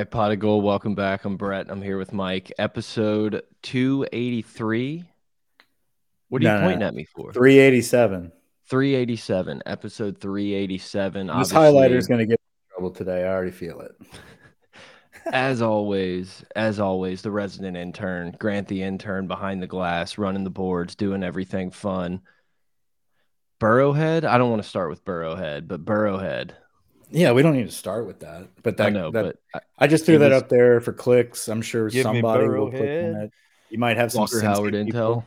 Right, Pot of Gold, welcome back. I'm Brett. I'm here with Mike. Episode 283. What are No, you no, pointing no. at me for? 387. 387. Episode 387. This Obviously, highlighter is going to get in trouble today. I already feel it. as always, as always, the resident intern, Grant the intern behind the glass, running the boards, doing everything fun. Burrowhead. I don't want to start with Burrowhead, but Burrowhead. Yeah, we don't need to start with that. But that, I know, that- but I just threw that was- up there for clicks. I'm sure somebody will click on it. You might have some Walker Cincy Howard people. intel.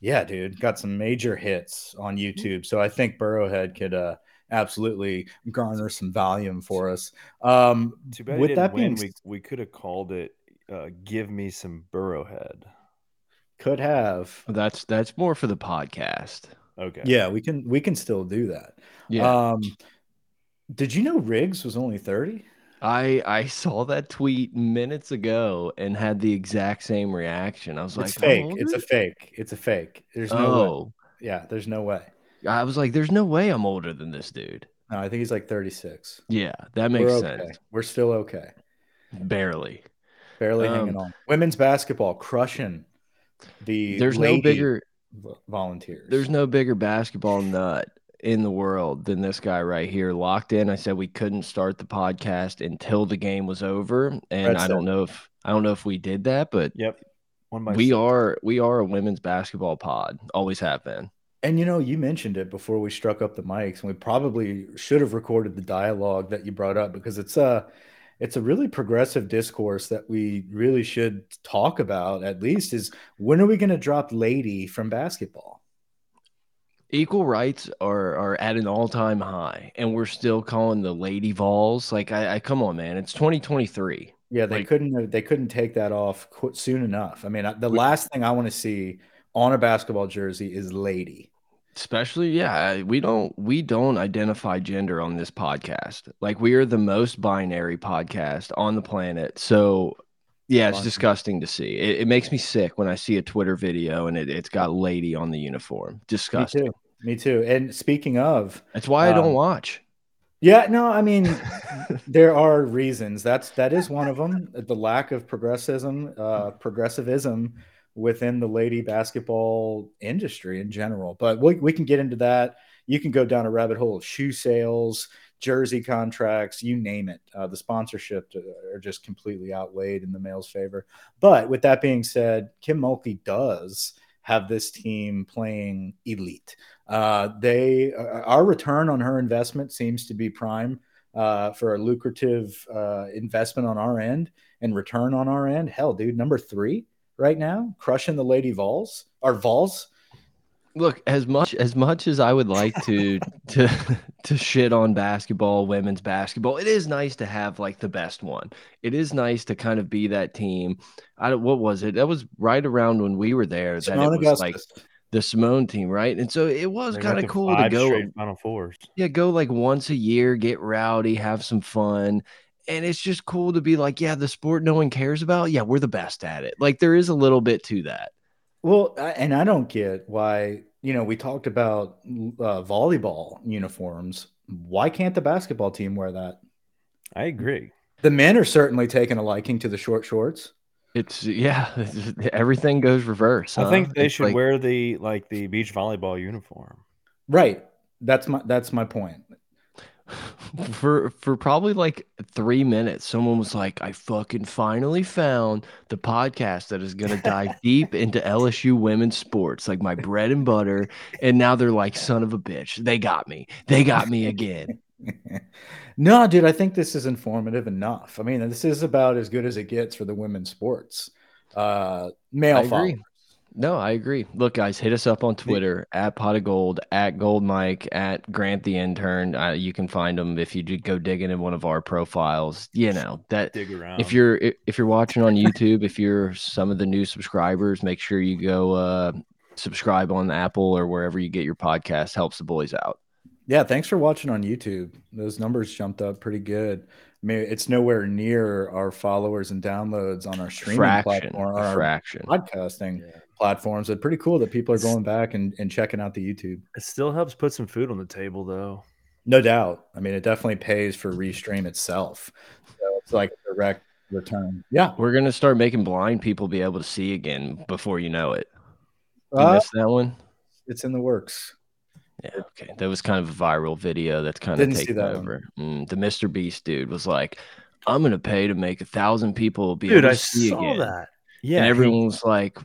Yeah, dude, got some major hits on YouTube. So I think Burrowhead could uh, absolutely garner some volume for us. Um, Too bad with didn't that being. We we could have called it uh, "Give Me Some Burrowhead." could have. That's that's more for the podcast. Okay. Yeah, we can we can still do that. Yeah. Um, did you know Riggs was only 30? I I saw that tweet minutes ago and had the exact same reaction. I was like, It's "How fake. It's a fake. It's a fake. There's no way. oh. Yeah, there's no way. I was like, "There's no way I'm older than this dude." No, I think he's like 36. Yeah, that makes We're okay. sense. We're still okay. Barely. Barely Um, hanging on. Women's basketball crushing the There's no bigger. vo- volunteers. There's no bigger basketball nut in the world than this guy right here. Locked in. I said we couldn't start the podcast until the game was over, and Brett I don't said- know if I don't know if we did that, but Yep. One by we six. are we are a women's basketball pod. Always have been. And you know, you mentioned it before we struck up the mics, and we probably should have recorded the dialogue that you brought up because it's a it's a really progressive discourse that we really should talk about at least is when are we going to drop lady from basketball? Equal rights are are at an all-time high and we're still calling the lady vols. Like i, I come on man it's 2023 Yeah, they Like- couldn't they couldn't take that off soon enough. I mean, the last thing I want to see on a basketball jersey is lady. especially yeah we don't we don't identify gender on this podcast. Like we are the most binary podcast on the planet. So yeah it's disgusting to see. It, it makes me sick when i see a twitter video and it, it's got lady on the uniform. Me disgusting. too. Me too. And speaking of, that's why i don't Um, watch yeah, no, I mean, there are reasons. That's that is one of them. The lack of progressivism, uh, progressivism within the lady basketball industry in general. But we, we can get into that. You can go down a rabbit hole of shoe sales, jersey contracts, you name it. Uh, the sponsorship are just completely outweighed in the male's favor. But with that being said, Kim Mulkey does have this team playing elite. Uh, they uh, our return on her investment seems to be prime uh, for a lucrative uh, investment on our end and return on our end. Hell, dude, number three right now, crushing the Lady Vols. Our Vols. Look, as much as much as I would like to to to shit on basketball, women's basketball, it is nice to have like the best one. It is nice to kind of be that team. I don't what was it? That was right around when we were there that Seimone it was like Augustus. The Seimone team, right? And so it was kind of cool to five go straight Final fours. yeah, go like once a year, get rowdy, have some fun. And it's just cool to be like, yeah, the sport no one cares about. Yeah, we're the best at it. Like there is a little bit to that. Well, I, and I don't get why, you know, we talked about uh, volleyball uniforms. Why can't the basketball team wear that? I agree. The men are certainly taking a liking to the short shorts. It's yeah, everything goes reverse. I huh? think they It's should like- wear the like the beach volleyball uniform. Right. That's my that's my point. for for probably like three minutes. Someone was like, "I fucking finally found the podcast that is gonna dive deep into LSU women's sports, like my bread and butter." And now they're like, "Son of a bitch, they got me. They got me again." no, dude, I think this is informative enough. I mean, this is about as good as it gets for the women's sports. Uh, male I agree. followers. No, I agree. Look, guys, hit us up on Twitter at pot of gold, at gold mike, at grant the intern. Uh, you can find them if you go digging in one of our profiles. You know that Dig around. if you're if you're watching on YouTube, if you're some of the new subscribers, make sure you go uh, subscribe on Apple or wherever you get your podcast. Helps the boys out. Yeah, thanks for watching on YouTube. Those numbers jumped up pretty good. I mean, it's nowhere near our followers and downloads on our streaming Fraction, platform, a our fraction. podcasting Yeah. platforms. It's pretty cool that people are going back and, and checking out the YouTube. it still helps put some food on the table though. No doubt. I mean, it definitely pays for Restream itself. So it's like a direct return. Yeah. We're gonna start making blind people be able to see again before you know it. You Uh, missed that one? it's in the works. Yeah, okay. That was kind of a viral video that's kind of Didn't see taken that over. Mm, the Mr. Beast dude was like, I'm gonna pay to make a thousand people be Dude, able to I see saw again. that. Yeah, and he- everyone was like,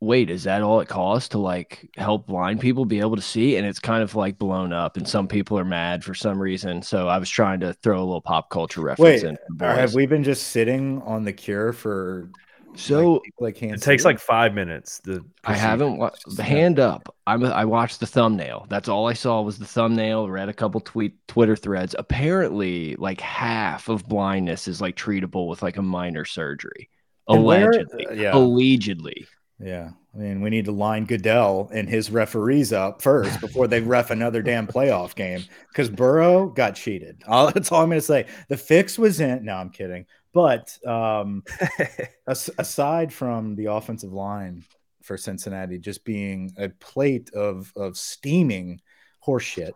Wait, is that all it costs to like help blind people be able to see? And it's kind of like blown up, and some people are mad for some reason. So I was trying to throw a little pop culture reference Wait, in. for have we been just sitting on the cure for So like, people it takes like five minutes. The I haven't wa- procedures. the hand up. I'm I watched the thumbnail. That's all I saw was the thumbnail. Read a couple tweet Twitter threads. Apparently, like half of blindness is like treatable with like a minor surgery. Where- Allegedly, uh, yeah. allegedly. Yeah. I mean, we need to line Goodell and his referees up first before they ref another damn playoff game because Burrow got cheated. All, that's all I'm going to say. The fix was in. No, I'm kidding. But um, as, aside from the offensive line for Cincinnati just being a plate of, of steaming horseshit,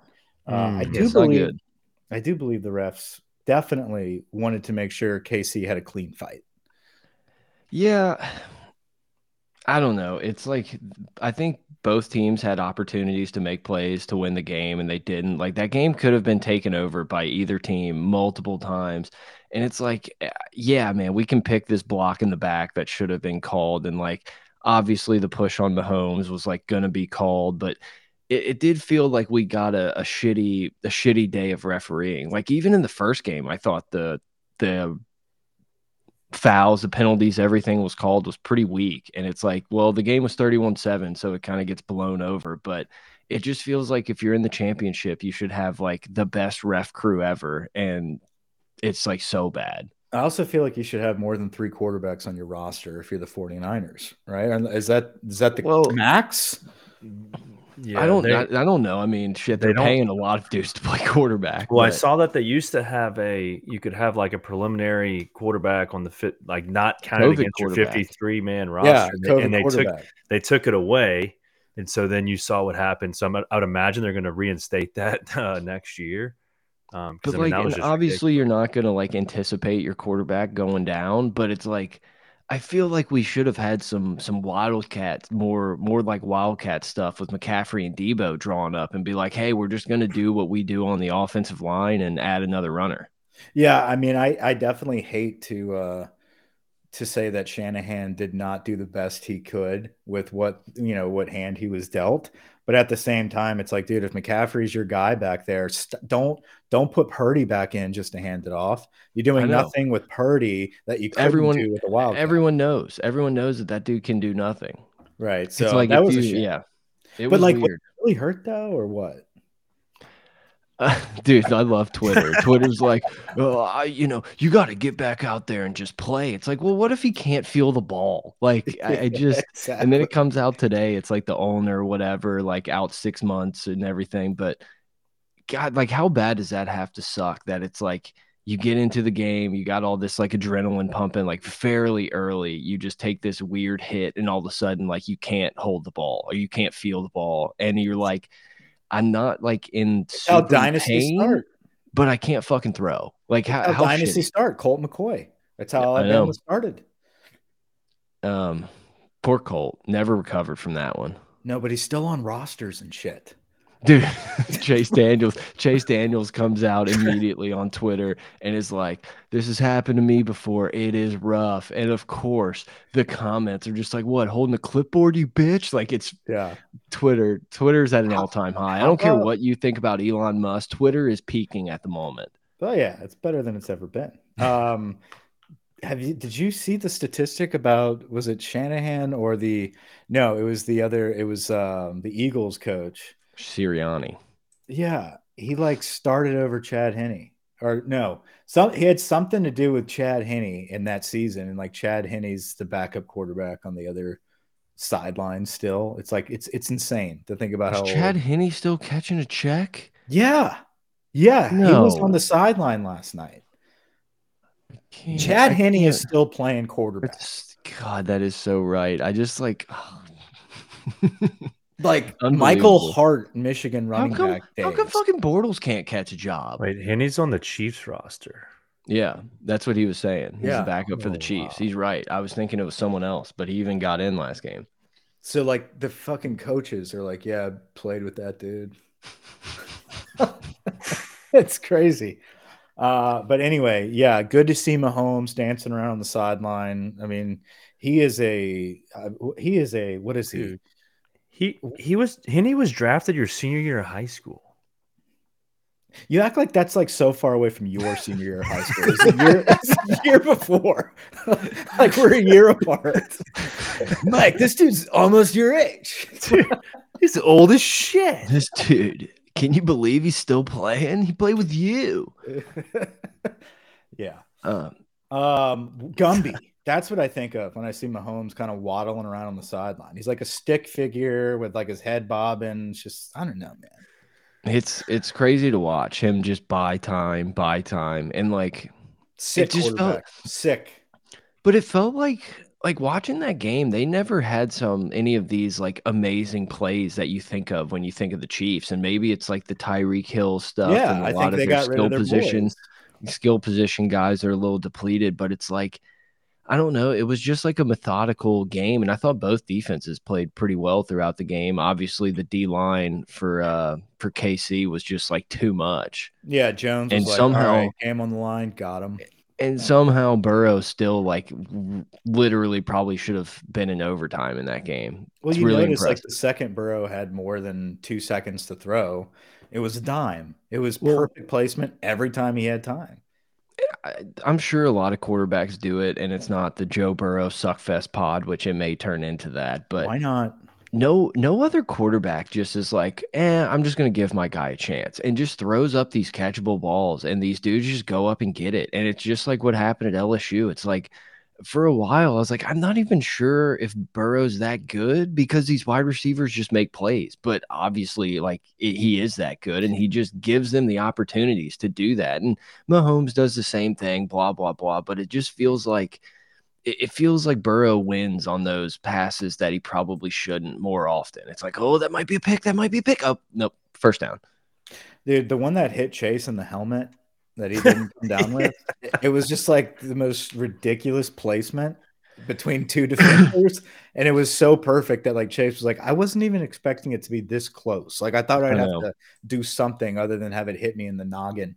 uh, I Mm, do believe. I do believe the refs definitely wanted to make sure KC had a clean fight. Yeah. I don't know. It's like I think both teams had opportunities to make plays to win the game and they didn't. Like that game could have been taken over by either team multiple times. And it's like eh, yeah, man, we can pick this block in the back that should have been called and like obviously the push on Mahomes was like going to be called, but it, it did feel like we got a, a shitty a shitty day of refereeing. Like even in the first game, I thought the the fouls, the penalties, everything was called was pretty weak. And it's like, well, the game was 31 7, so it kind of gets blown over. But it just feels like if you're in the championship, you should have like the best ref crew ever. And it's like so bad. I also feel like you should have more than three quarterbacks on your roster if you're the 49ers, right? And Is that is that the Well- max? yeah, I don't they- I, I don't know. I mean, shit, they they're don't- paying a lot of dudes to play quarterback. Well, I saw that they used to have a you could have like a preliminary quarterback on the fit like not counted COVID against your 53 man roster. Yeah, and they, and they took they took it away, and so then you saw what happened. So I'm, I would imagine they're going to reinstate that uh, next year. Um, 'cause, But I mean, like, that was just obviously, you're not gonna like anticipate your quarterback going down. But it's like, I feel like we should have had some some wildcat, more more like wildcat stuff with McCaffrey and Deebo drawn up, and be like, hey, we're just gonna do what we do on the offensive line and add another runner. Yeah, I mean, I I definitely hate to uh to say that Shanahan did not do the best he could with what you know what hand he was dealt. But at the same time, it's like, dude, if McCaffrey's your guy back there, st- don't don't put Purdy back in just to hand it off. You're doing nothing with Purdy that you Everyone- do with the wild. Everyone knows. Everyone knows that that dude can do nothing. right? So like that was a you- yeah. It But was like, weird. really hurt though, or what? Dude, I love Twitter. Twitter's like, oh, I, you know, you got to get back out there and just play. It's like, well, what if he can't feel the ball? Like, I, I just, and then it comes out today. It's like the owner, whatever, like out six months and everything. But God, like, how bad does that have to suck? That it's like you get into the game, you got all this like adrenaline pumping, like fairly early. You just take this weird hit, and all of a sudden, like, you can't hold the ball or you can't feel the ball, and you're like, I'm not like in how dynasty pain, start. but I can't fucking throw. Like how, How, how dynasty shitty. start. Colt McCoy. That's how I know. Alabama started. Um, poor Colt never recovered from that one, No, but he's still on rosters and shit. Dude. Chase Daniels, Chase Daniels comes out immediately on Twitter and is like, "This has happened to me before. It is rough." And of course, the comments are just like, "What? Holding a clipboard, you bitch!" Like it's Yeah. Twitter. Twitter's at an all-time high. I don't care what you think about Elon Musk. Twitter is peaking at the moment. Oh yeah, it's better than it's ever been. Um, have you? Did you see the statistic about? Was it Shanahan or the? No, it was the other. It was um, the Eagles coach. Sirianni. Yeah, he like started over Chad Henne, or no, some he had something to do with Chad Henne in that season, and like Chad Henne's the backup quarterback on the other sideline. Still, it's like it's it's insane to think about how Chad old- Henne still catching a check? Yeah, yeah, he was on the sideline last night. Chad Henne is still playing quarterback. God, that is so right. I just like. Like Michael Hart, Michigan how running come? back. How come fucking Bortles can't catch a job? Wait, Henne's on the Chiefs roster. Yeah, that's what he was saying. He's Yeah. the backup for the Oh, Chiefs. wow. He's right. I was thinking it was someone else, but he even got in last game. So like the fucking coaches are like, yeah, I played with that dude. it's crazy. Uh, but anyway, yeah, good to see Mahomes dancing around on the sideline. I mean, he is a uh, he is a what is he? Dude. He he was and he was drafted your senior year of high school. You act like that's like so far away from your senior year of high school. It's a year, it's a year before. like we're a year apart. Mike, this dude's almost your age. He's old as shit. This dude, can you believe he's still playing? He played with you. yeah. Um, Um, Gumby. That's what I think of when I see Mahomes kind of waddling around on the sideline. He's like a stick figure with like his head bobbing. It's just I don't know, man. it's it's crazy to watch him just buy time, buy time, and like, Sick just felt- Sick. but it felt like like watching that game. They never had some any of these like amazing plays that you think of when you think of the Chiefs, and maybe it's like the Tyreek Hill stuff. Yeah, and a I lot think of they their skill of their position. skill position guys are a little depleted, but it's like I don't know. It was just like a methodical game, and I thought both defenses played pretty well throughout the game. Obviously, the D line for uh for KC was just like too much, Yeah, Jones And was like, somehow- right, game on the line, got him. and somehow Burrow still like literally probably should have been in overtime in that game. Well, It's you really notice like the second Burrow had more than two seconds to throw. It was a dime. It was Well- perfect placement every time he had time. I, I'm sure a lot of quarterbacks do it, and it's not the Joe Burrow suckfest pod, which it may turn into that, but. Why not? no no other quarterback just is like, eh, I'm just gonna give my guy a chance and just throws up these catchable balls and these dudes just go up and get it. And it's just like what happened at LSU. It's like for a while, I was like, I'm not even sure if Burrow's that good because these wide receivers just make plays. But obviously, like it, he is that good, and he just gives them the opportunities to do that. And Mahomes does the same thing, blah blah blah. But it just feels like it, feels like Burrow wins on those passes that he probably shouldn't more often. It's like, oh, that might be a pick, that might be a pick. Oh, nope, first down. Dude, the one that hit Chase in the helmet that he didn't come down with, it was just like the most ridiculous placement between two defenders. and it was so perfect that like Chase was like, I wasn't even expecting it to be this close. Like I thought I'd I have to do something other than have it hit me in the noggin.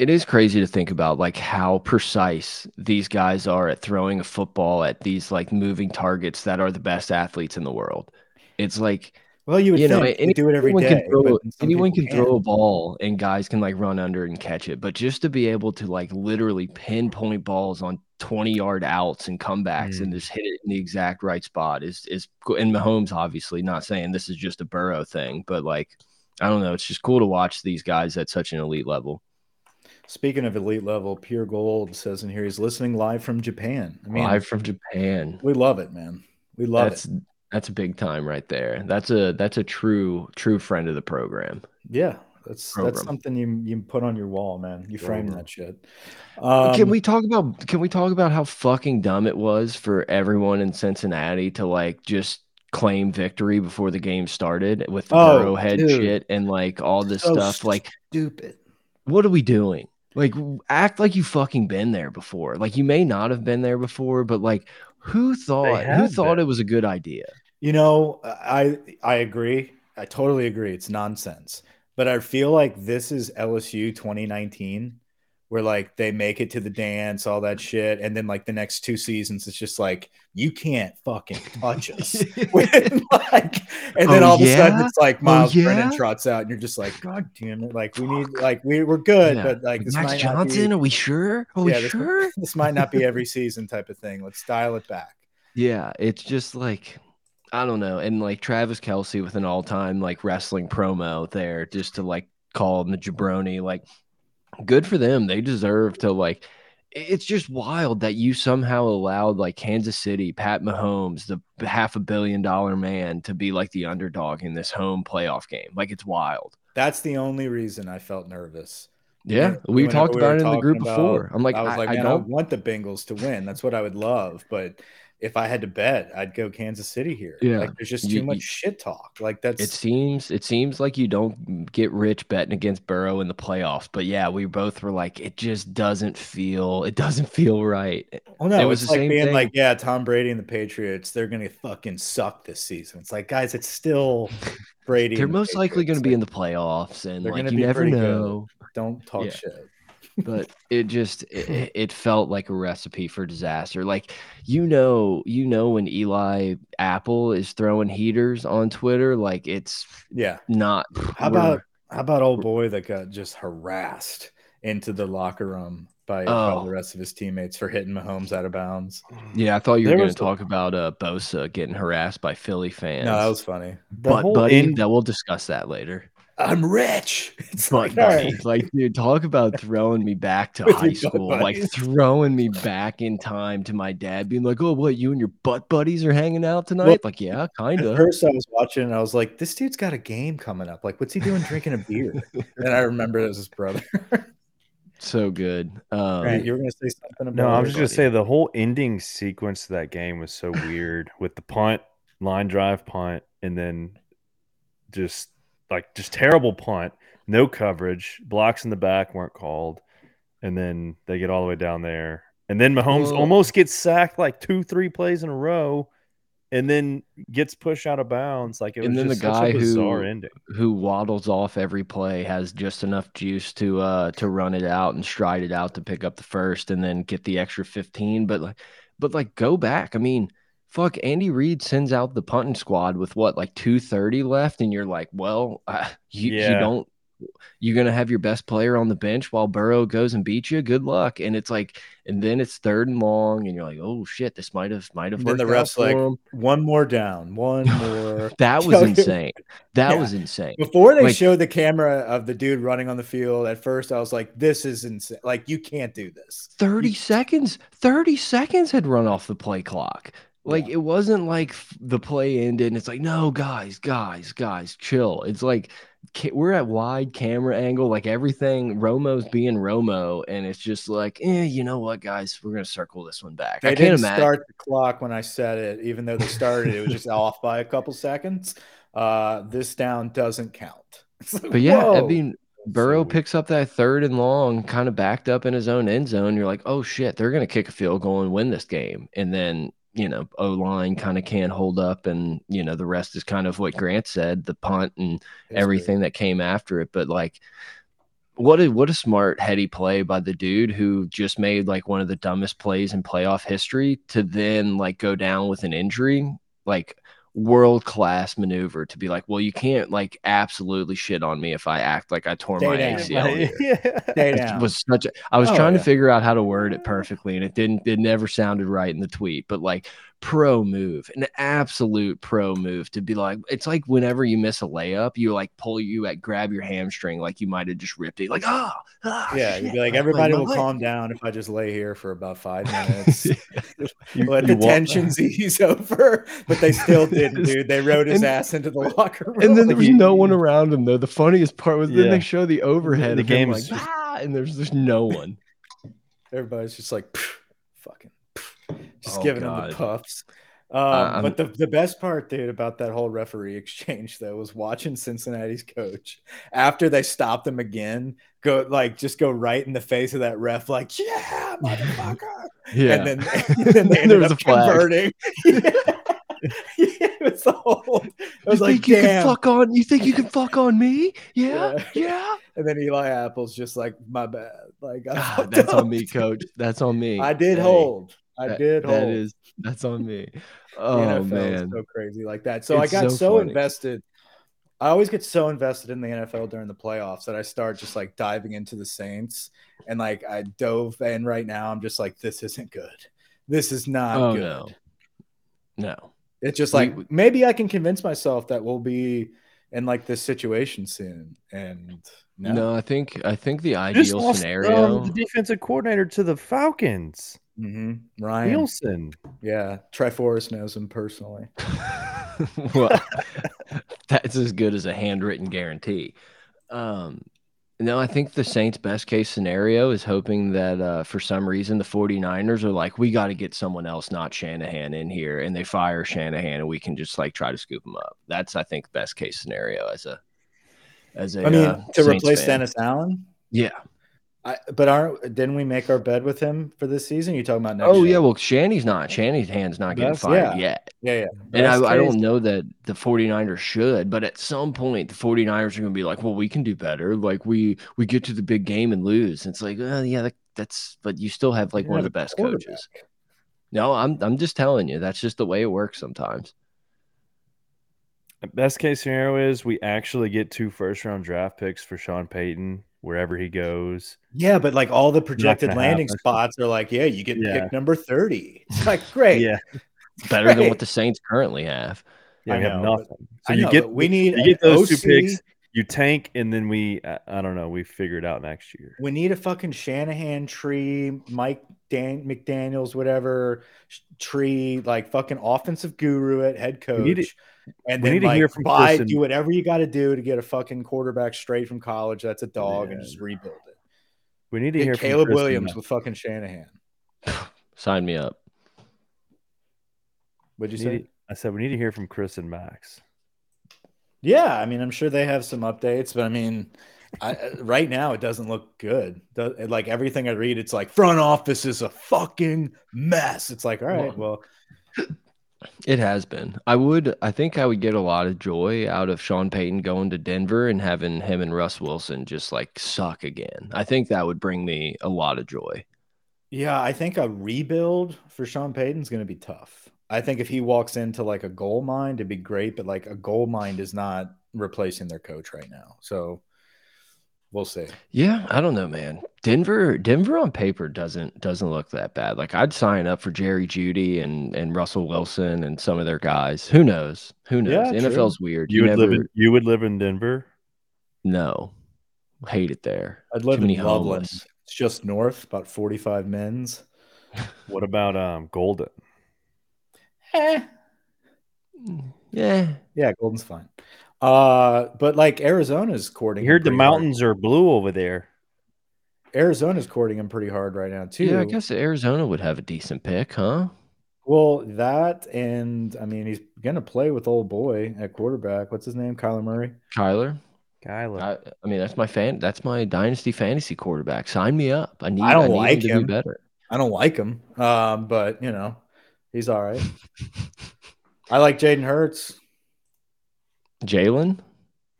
It is crazy to think about like how precise these guys are at throwing a football at these like moving targets that are the best athletes in the world. It's like Well, you would you know, think any- they do it every anyone day. can throw, anyone can people throw a ball and guys can like run under and catch it. But just to be able to like literally pinpoint balls on 20 yard outs and comebacks and Mm. just hit it in the exact right spot is is cool. And Mahomes obviously not saying this is just a Burrow thing, but like I don't know, it's just cool to watch these guys at such an elite level. Speaking of elite level, Pure Gold says in here he's listening live from Japan. I mean, Live from Japan. we love it, man. We love That's it. That's a big time right there. That's a that's a true true friend of the program. Yeah, that's Program. that's something you you put on your wall, man. You frame Program. that shit. Um, can we talk about can we talk about how fucking dumb it was for everyone in Cincinnati to like just claim victory before the game started with the Oh, dude. shit and like all this So stuff? Like, stupid? what are we doing? Like, act like you fucking been there before. Like, you may not have been there before, but like, who thought who thought been. it was a good idea? You know, I I agree. I totally agree. It's nonsense. But I feel like this is LSU 2019, where like they make it to the dance, all that shit, and then like the next two seasons, it's just like you can't fucking touch us. When, like, and then Oh, all of a sudden it's like oh, Myles yeah? Brennan trots out, and you're just like, God damn it! Like we need, like we we're good, Yeah. but like this Max not be- Johnson, are we sure? Are we Yeah, this- sure? this might not be every season type of thing. Let's dial it back. Yeah, it's just like I don't know, and like Travis Kelce with an all-time like wrestling promo there, just to like call him the jabroni. Like, good for them. They deserve to like. It's just wild that you somehow allowed like Kansas City, Pat Mahomes, the half a billion dollar man, to be like the underdog in this home playoff game. Like, it's wild. That's the only reason I felt nervous. Yeah, When- we talked about were it in the group about- before. I'm like, I was like, I man, I don't want the Bengals to win. That's what I would love, but if I had to bet, I'd go Kansas City here. Yeah. Like there's just You- too much you- shit talk. Like that's It seems it seems like you don't get rich betting against Burrow in the playoffs, but yeah, we both were like, it just doesn't feel it doesn't feel right. Oh no, It was like same being thing. like, yeah, Tom Brady and the Patriots, they're gonna fucking suck this season. It's like, guys, it's still Brady. They're and the most likely going to be in the playoffs, and They're like gonna you be never pretty good. know. Don't talk Yeah. shit. But it just it, it felt like a recipe for disaster like you know you know when eli apple is throwing heaters on twitter like it's Yeah. not How about how about old boy that got just harassed into the locker room by, by Oh. the rest of his teammates for hitting Mahomes out of bounds? yeah i thought you were going to talk about uh bosa getting harassed by philly fans No, that was funny. The but buddy in- that we'll discuss that later I'm rich. It's but like, all buddy, right. like dude talk about throwing me back to high your butt school like throwing me back in time to my dad being like oh what you and your butt buddies are hanging out tonight like yeah kind of first, I was watching and I was like, this dude's got a game coming up. Like, what's he doing drinking a beer? and I remember it was his brother. so good um Grant, you were going to say something about No, I it? was just gonna say the whole ending sequence of that game was so weird with the punt, line drive punt, and then just like just terrible punt, no coverage, blocks in the back weren't called, and then they get all the way down there, and then Mahomes Well- almost gets sacked like two, three plays in a row, and then gets pushed out of bounds. Like it was And then the guy a who- bizarre ending. who waddles off every play has just enough juice to uh to run it out and stride it out to pick up the first and then get the extra 15 but like but like go back i mean fuck andy reid sends out the punting squad with what like 230 left and you're like well uh, you, you don't you're gonna have your best player on the bench while burrow goes and beats you good luck and it's like and then it's third and long and you're like oh shit this might have might have then the ref's like, 'em. one more down, one more. that was insane that Yeah. was insane Before they Like- showed the camera of the dude running on the field, at first I was like, this is insane. Like, you can't do this. 30 You- seconds 30 seconds had run off the play clock like it wasn't like the play ended and it's like no guys guys guys chill it's like we're at wide camera angle like everything romo's being romo and it's just like eh, you know what guys we're gonna circle this one back They i can't didn't imagine start the clock when I said it, even though they started, it was just off by a couple seconds. Uh, this down doesn't count. Like, but yeah i mean Burrow picks up that third and long, kind of backed up in his own end zone. You're like, oh shit, they're going to kick a field goal and win this game. And then, you know, O line kind of can't hold up. And, you know, the rest is kind of what Grant said the punt and History. everything that came after it. But like, what a what a smart heady play by the dude who just made like one of the dumbest plays in playoff history to then like go down with an injury. Like world class maneuver to be like, well, you can't like absolutely shit on me if I act like I tore Stay my down. ACL. yeah. Was such a I was Oh, trying yeah. to figure out how to word it perfectly and it didn't it never sounded right in the tweet but like pro move an absolute pro move to be like it's like whenever you miss a layup you like pull you at grab your hamstring like you might have just ripped it like ah, ah Yeah, you'd be like, everybody my will leg." calm down if I just lay here for about five minutes. You- Let you the wa- tensions ease over, but they still didn't, dude. They rode his and- ass into the locker room. and then there Like, was no one around him though the funniest part was then they show the overhead The of him game like just- ah, and there's just no one everybody's just like, "Pff, fucking, pff," just Oh, giving God. the puffs. Um, I'm- but the, the best part, dude, about that whole referee exchange, though, was watching Cincinnati's coach after they stopped him again, go like just go right in the face of that ref, like, yeah, motherfucker. yeah And then, and then they ended was up converting. yeah. it was the whole. It you was like, think you can fuck on you think you can fuck on me yeah Yeah. yeah And then Eli Apple's just like, my bad. Like, Ah, that's on me, coach. That's on me. I did Hey, hold. I that- did hold. That is that's on me. The Oh NFL man. is so crazy like that. So I got so so, invested. I always get so invested in the NFL during the playoffs that I start just like diving into the Saints and like I dove in right now. I'm just like, this isn't good. This is not Oh good. no. No. It's just like we- maybe I can convince myself that we'll be in like this situation soon. And No, no, I think I think the Just ideal lost, scenario. um, the defensive coordinator to the Falcons, Mhm. Ryan, Nielsen. yeah, Triforce knows him personally. well, that's as good as a handwritten guarantee. Um, No, I think the Saints' best case scenario is hoping that uh, for some reason the 49ers are like, we got to get someone else, not Shanahan, in here, and they fire Shanahan, and we can just like try to scoop him up. That's I think best case scenario as a as a. I mean, uh, to Saints replace fan. Dennis Allen. Yeah. I, but aren't didn't we make our bed with him for this season? You talking about next? Oh yeah. Well, Shanny's not. Shanny's hand's not getting Best- fired yeah. yet. yeah, yeah. And I, I don't know that the 49ers should, but at some point the 49ers are going to be like, well, we can do better. Like we we get to the big game and lose. It's like, uh, yeah, that, that's but you still have like You one of the best coaches. No, I'm I'm just telling you, that's just the way it works sometimes. Best case scenario is we actually get two first round draft picks for Sean Payton wherever he goes. Yeah, but like all the projected landing happen. spots are like, yeah, you get Yeah. pick number thirty. It's like great. Yeah, It's better than what the Saints currently have. yeah, I have know, nothing. So I you know, get we need you get those two picks, you tank, and then we I, I don't know, we figure it out next year. We need a fucking Shanahan tree, Mike Dan McDaniels, whatever tree, like fucking offensive guru at head coach. We need and we then need to like, hear from buy, Chris do whatever you got to do to get a fucking quarterback straight from college. That's a dog, and just rebuild it. We need to hear Get from Caleb Chris Williams Matt. with fucking Shanahan. Sign me up. What'd you We say? need- I said we need to hear from Chris and Max. Yeah, I mean, I'm sure they have some updates, but I mean, I, uh, right now it doesn't look good. Do- Like everything I read, it's like front office is a fucking mess. It's like, all right, well, It has been. I would I think I would get a lot of joy out of Sean Payton going to Denver and having him and Russ Wilson just like suck again. I think that would bring me a lot of joy. yeah, I think a rebuild for Sean Payton's going to be tough. I think if he walks into like a gold mine, it'd be great, but like a gold mine is not replacing their coach right now. So we'll see. Yeah, I don't know, man. Denver, Denver on paper doesn't doesn't look that bad. Like I'd sign up for Jerry Jeudy and and Russell Wilson and some of their guys. Who knows? Who knows? Yeah, true. NFL's weird. You, would never live in you would live in Denver. no. Hate it there. I'd live Too in Loveland. homeless. It's just north, about 45 mins. What about um Golden? Eh, Yeah. Yeah, Golden's fine. Uh, but like Arizona's courting. You him heard the pretty hard. mountains are blue over there. Arizona's courting him pretty hard right now too. Yeah, I guess Arizona would have a decent pick, huh? Well, that and I mean he's gonna play with old boy at quarterback. What's his name? Kyler Murray. Kyler. Kyler. I, I mean, that's my fan. That's my dynasty fantasy quarterback. Sign me up. I need. I don't need like to him. be better. I don't like him, um, but you know he's all right. I like Jaden Hurts. Jalen.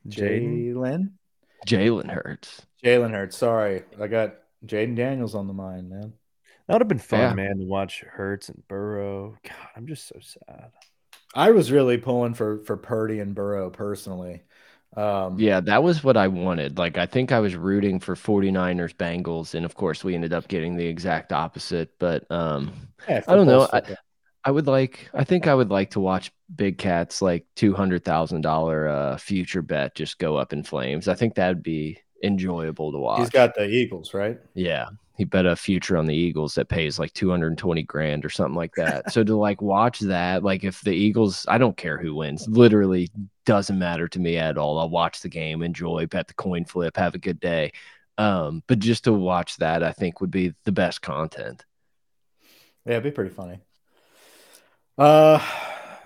Jaden. Jalen. Jalen Hurts. Jalen Hurts. Sorry, I got Jayden Daniels on the mind, man. That would have been fun, Yeah. man, to watch Hurts and Burrow. God, I'm just so sad. I was really pulling for for Purdy and Burrow personally. Um, Yeah, that was what I wanted. Like, I think I was rooting for 49ers Bengals, and of course, we ended up getting the exact opposite. But um, yeah, I don't know. I, football. I would like. I think I would like to watch Big Cat's like two hundred thousand dollar uh future bet just go up in flames. I think that'd be enjoyable to watch. He's got the Eagles, right? Yeah, he bet a future on the Eagles that pays like 220 grand or something like that. so to like watch that, like if the Eagles, I don't care who wins, literally doesn't matter to me at all. I'll watch the game, enjoy, bet the coin flip, have a good day. Um, but just to watch that, I think would be the best content. Yeah, it'd be pretty funny. Uh,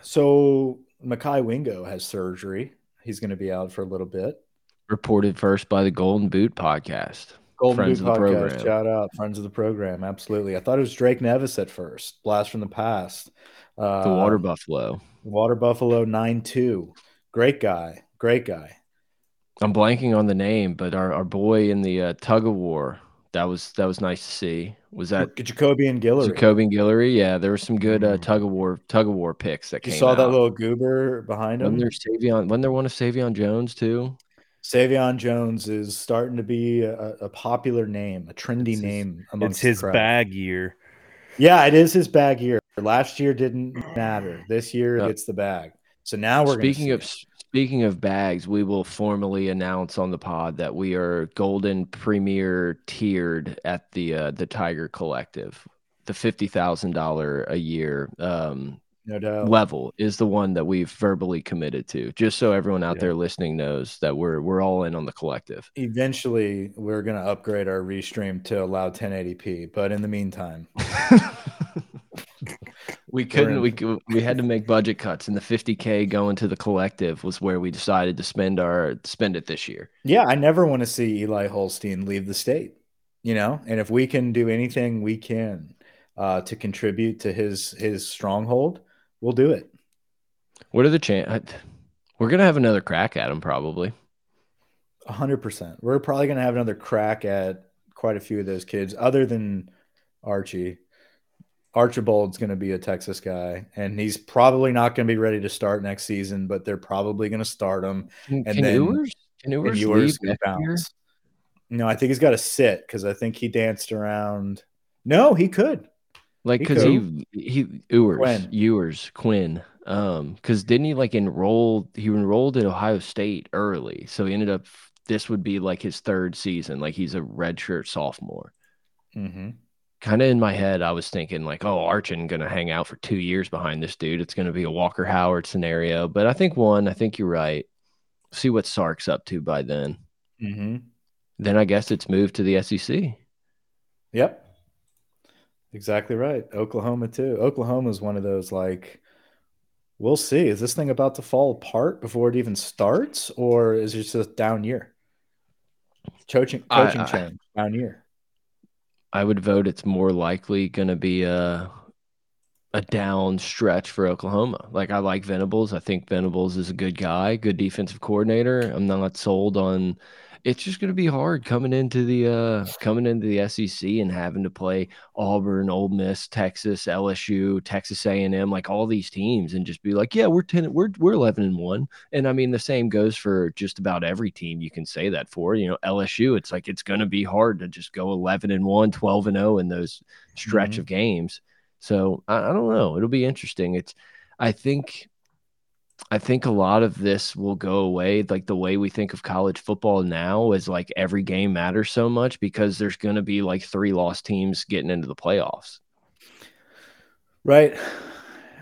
so Mekhi Wingo has surgery. He's going to be out for a little bit. Reported first by the Golden Boot podcast. Golden Friends Boot of the podcast. program. Shout out, friends of the program. Absolutely. I thought it was Drake Nevis at first. Blast from the past. Uh, The Water Buffalo. Water Buffalo nine two. Great guy. Great guy. I'm blanking on the name, but our, our boy in the uh, tug of war. That was that was nice to see. Was that Jacoby and Guillory. Jacoby and Guillory? Yeah, there were some good uh, Mm. tug of war tug of war picks that you came saw that little goober behind him. Wasn't there Savion? Wasn't there one of Savion Jones too? Savion Jones is starting to be a, a popular name, a trendy It's name amongst It's his crowd. bag year. Yeah, it is his bag year. Last year didn't matter. This year Yep. it's the bag. So now we're Speaking of speaking of bags, we will formally announce on the pod that we are Golden Premier tiered at the uh, the Tiger Collective, the fifty thousand dollar a year um, no doubt. level is the one that we've verbally committed to. Just so everyone out Yeah. there listening knows that we're we're all in on the collective. Eventually, we're going to upgrade our restream to allow 1080p, but in the meantime, we couldn't. We we had to make budget cuts, and the 50k going to the collective was where we decided to spend our spend it this year. yeah, I never want to see Eli Holstein leave the state, you know. And if we can do anything we can uh, to contribute to his his stronghold, we'll do it. What are the chance? We're gonna have another crack at him probably. A hundred percent. We're probably going to have another crack at quite a few of those kids, other than Archie. Archibald's going to be a Texas guy, and he's probably not going to be ready to start next season, but they're probably going to start him. Can, And can then- Ewers? Can And Ewers leave can next year? bounce. No, I think he's got to sit because I think he danced around. No, he could. Like, He cause he he Ewers Quinn. Ewers Quinn. Um, cause didn't he like enroll? He enrolled at Ohio State early, so he ended up. This would be like his third season. Like he's a redshirt sophomore. Mm-hmm. Kind of in my head, I was thinking like, oh, Archin gonna hang out for two years behind this dude. It's gonna be a Walker Howard scenario. But I think one, I think you're right. See what Sark's up to by then. Mm-hmm. Then I guess it's moved to the SEC. Yep. Exactly right. Oklahoma too. Oklahoma is one of those like we'll see. Is this thing about to fall apart before it even starts, or is it just a down year? Coaching I- coaching I- change, down year. I would vote it's more likely going to be a a down stretch for Oklahoma. Like I like Venables. I think Venables is a good guy, good defensive coordinator. I'm not sold on. It's just going to be hard coming into the uh coming into the SEC and having to play Auburn, Ole Miss, Texas, LSU, Texas A&M, like all these teams, and just be like, yeah, we're ten, we're we're eleven and one. And I mean, the same goes for just about every team you can say that for. You know, LSU, it's like it's going to be hard to just go 11 and 1, 12 and 0 in those stretch Mhm. of games. So I, I don't know. It'll be interesting. It's, I think, I think a lot of this will go away. Like the way we think of college football now is like every game matters so much because there's going to be like three lost teams getting into the playoffs. Right.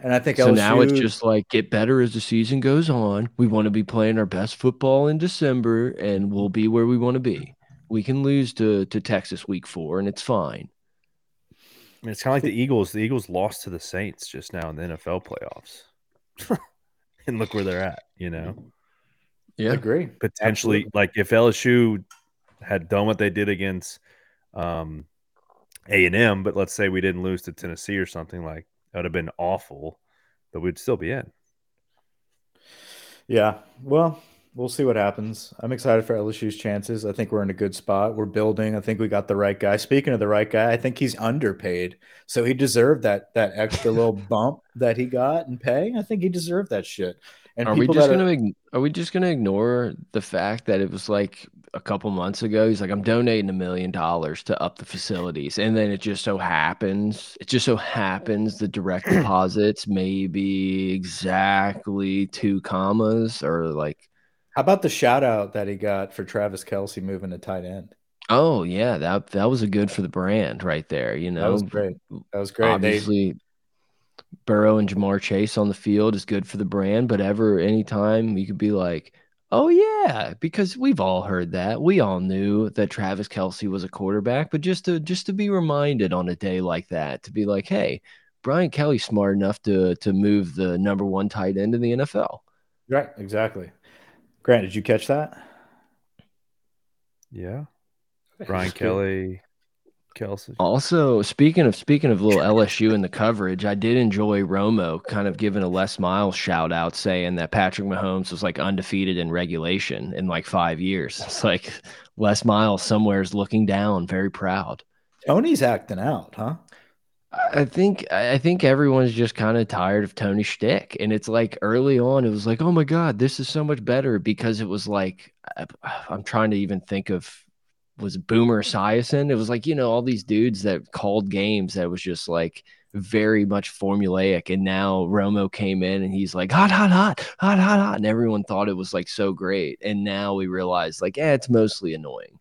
And I think So now it's just like get better as the season goes on. We want to be playing our best football in December, and we'll be where we want to be. We can lose to to Texas week four, and it's fine. I mean, it's kind of like the Eagles. The Eagles lost to the Saints just now in the NFL playoffs, and look where they're at. You know, Yeah, agree. potentially, Absolutely. like if LSU had done what they did against um, A and M, but let's say we didn't lose to Tennessee or something, like that would have been awful, but we'd still be in. Yeah. Well, we'll see what happens. I'm excited for LSU's chances. I think we're in a good spot. We're building. I think we got the right guy. Speaking of the right guy, I think he's underpaid. So he deserved that that extra little bump that he got in pay. I think he deserved that shit. And are we just gonna are we just gonna ignore the fact that it was like a couple months ago? He's like, I'm donating a million dollars to up the facilities, and then it just so happens, it just so happens the direct deposits maybe exactly two commas or like, How about the shout out that he got for Travis Kelce moving to tight end? oh yeah, that that was a good for the brand right there. You know, That was great. That was great. They, Obviously, Burrow and Ja'Marr Chase on the field is good for the brand, but ever anytime you could be like, oh yeah, because we've all heard that. We all knew that Travis Kelce was a quarterback, but just to just to be reminded on a day like that, to be like, hey, Brian Kelly's smart enough to to move the number one tight end in the NFL. right, exactly. Grant, did you catch that? Yeah, Brian Kelly, Kelce. Also, speaking of speaking of little LSU in the coverage, I did enjoy Romo kind of giving a Les Miles shout out, saying that Patrick Mahomes was like undefeated in regulation in like five years. It's like Les Miles somewhere is looking down, very proud. Tony's acting out, huh? I think I think everyone's just kind of tired of Tony shtick, and it's like early on, it was like, oh my god, this is so much better because it was like I- I'm trying to even think of was Boomer Esiason? It was like you know all these dudes that called games that was just like very much formulaic, and now Romo came in and he's like hot, hot, hot, hot, hot, hot, and everyone thought it was like so great, and now we realize like, eh, it's mostly annoying.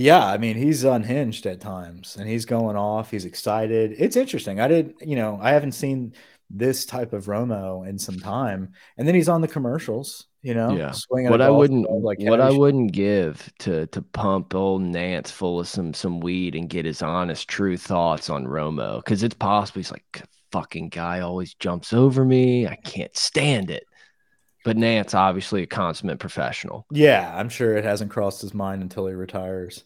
Yeah, I mean, he's unhinged at times and he's going off. He's excited. It's interesting. I did, you know, I haven't seen this type of Romo in some time, and then he's on the commercials. You know, Yeah. swinging. what I wouldn't like what I wouldn't give to to pump old Nance full of some some weed and get his honest true thoughts on Romo because it's possible he's like fucking guy always jumps over me I can't stand it but Nantz obviously a consummate professional Yeah, I'm sure it hasn't crossed his mind until he retires.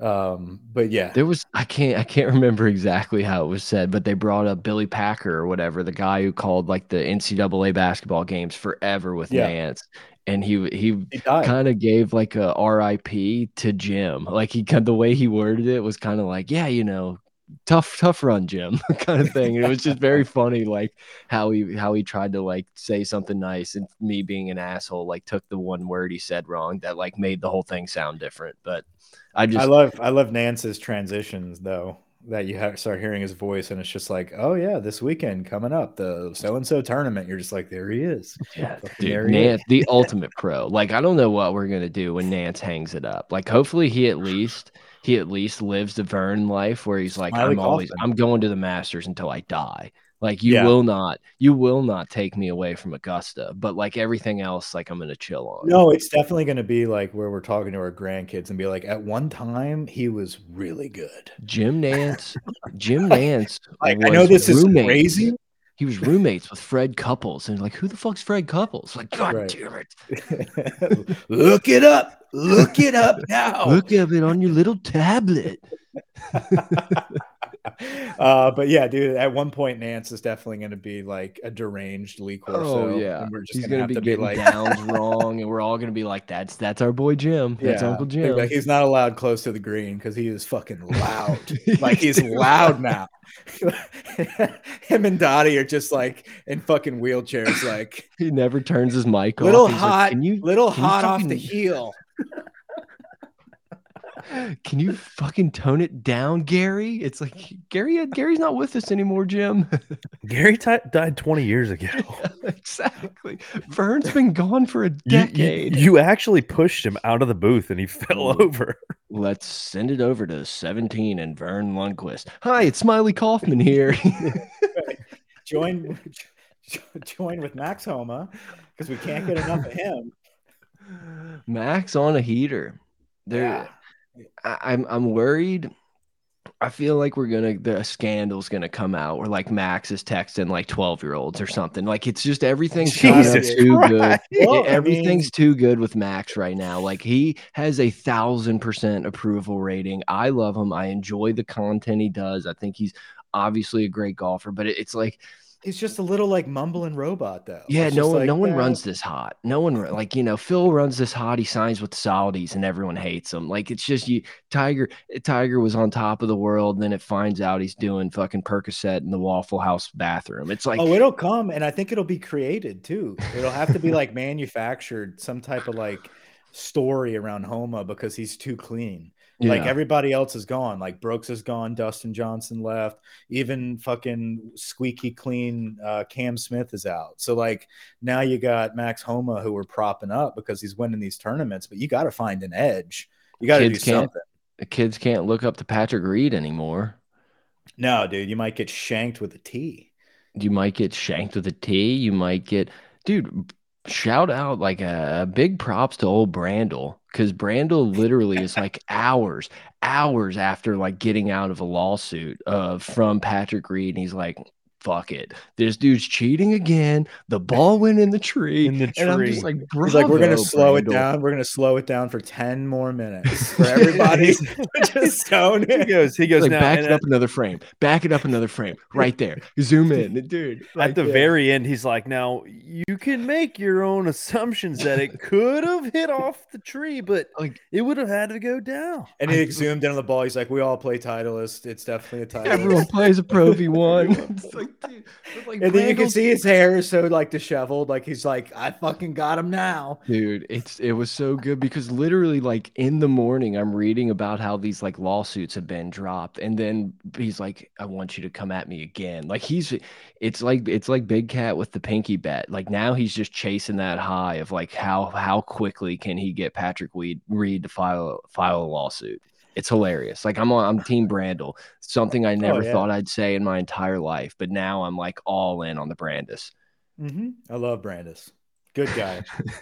Um, but yeah, there was I can't I can't remember exactly how it was said but they brought up Billy Packer or whatever the guy who called like the NCAA basketball games forever with Yeah. Nantz and he he he kind of gave like a RIP to Jim. Like he kind the way he worded it was kind of like, yeah, you know, tough tough run, Jim, kind of thing. It was just very funny, like how he how he tried to like say something nice, and me being an asshole, like took the one word he said wrong that like made the whole thing sound different. But I just I love I love Nantz's transitions though. That you have, start hearing his voice, and it's just like, oh yeah, this weekend coming up, the so and so tournament. You're just like, there he is. Yeah, dude, is. Nantz, the ultimate pro. Like, I don't know what we're gonna do when Nantz hangs it up. Like, hopefully, he at least he at least lives the Verne life where he's like, I'm always I'm going to the Masters until I die. Like, you Yeah. will not you will not take me away from Augusta. But like everything else, like I'm gonna chill on. No, it's definitely going to be like where we're talking to our grandkids and be like, at one time he was really good. Jim Nantz, Jim Nantz. Like I know this is crazy. He was roommates with Fred Couples, and like, who the fuck's Fred Couples? Like, God Right. damn it! Look it up. Look it up now. Look at it on your little tablet. uh, but yeah, dude, at one point Nantz is definitely going to be like a deranged Lee Corso. Oh yeah, and we're just he's gonna, gonna, have be to getting be like, downs wrong, and we're all gonna be like, "That's that's our boy Jim. That's Yeah, Uncle Jim." like, he's not allowed close to the green because he is fucking loud. like he's loud now. Him and Dottie are just like in fucking wheelchairs, like he never turns his mic off. little He's like, hot, can you little can you hot off the heel. Can you fucking tone it down, Gary? It's like Gary. Gary's not with us anymore, Jim. Gary Ty died 20 years ago. exactly. Verne's been gone for a You- you- decade. You, actually pushed him out of the booth and he fell over. Let's send it over to 17 and Verne Lundquist. Hi, it's Smylie Kaufman here. Join, join with Max Homa because we can't get enough of him. Max on a heater. There, I, I'm I'm worried. I feel like we're gonna the scandal's gonna come out where like Max is texting like 12 year olds or something. Like it's just everything's Jesus too good. Well, It- I everything's mean- too good with Max right now. Like he has a thousand percent approval rating. I love him. I enjoy the content he does. I think he's obviously a great golfer, but it- it's like He's just a little like mumbling robot, though. yeah, It's no one, like, no one uh, runs this hot. No one like you know Phil runs this hot. He signs with the Saudis, and everyone hates him. Like it's just you. Tiger, Tiger was on top of the world. Then it finds out he's doing fucking Percocet in the Waffle House bathroom. It's like oh, it'll come, and I think it'll be created too. It'll have to be like manufactured, some type of like story around Homa because he's too clean. Like everybody else is gone. Like Brooks is gone. Dustin Johnson left. Even fucking squeaky clean uh, Cam Smith is out. So like now you got Max Homa who we're propping up because he's winning these tournaments. But you got to find an edge. You got to do something. the kids can't look up to Patrick Reed anymore. No, dude, you might get shanked with a T. You might get shanked with a T. You might get, dude. Shout out like a, big props to old Brandel because Brandel literally is like hours, hours after like getting out of a lawsuit uh, from Patrick Reed, and he's like, "Fuck it, this dude's cheating again. The ball went in the tree, In the tree. and I'm just like, He's like, we're gonna "Bravo, slow it down. We're gonna slow it down for ten more minutes for everybody. just stone He goes, he goes, like now, back and it up another frame, back it up another frame, right there. Zoom in, dude. at the yeah. very end, he's like, now you can make your own assumptions that it could have hit off the tree, but Like- it would have had to go down. And he zoomed in on the ball. He's like, "We all play Titleist. It's definitely a Titleist." Everyone plays a Pro V1. It's like, dude, like, and then you can see his hair is so like disheveled. Like he's like, "I fucking got him now." Dude, it's it was so good because literally like in the morning I'm reading about how these like lawsuits have been dropped and then he's like I want you to come at me again. Like he's it's like it's like Big Cat with the pinky bet. Like now he's just chasing that high of like how how quickly can he get Patrick Weed Reed to file file a lawsuit. It's hilarious. Like I'm on, I'm Team Brandel. Something I never Oh, yeah. thought I'd say in my entire life, but now I'm like all in on the Brandis. Mm -hmm. I love Brandis. Good guy.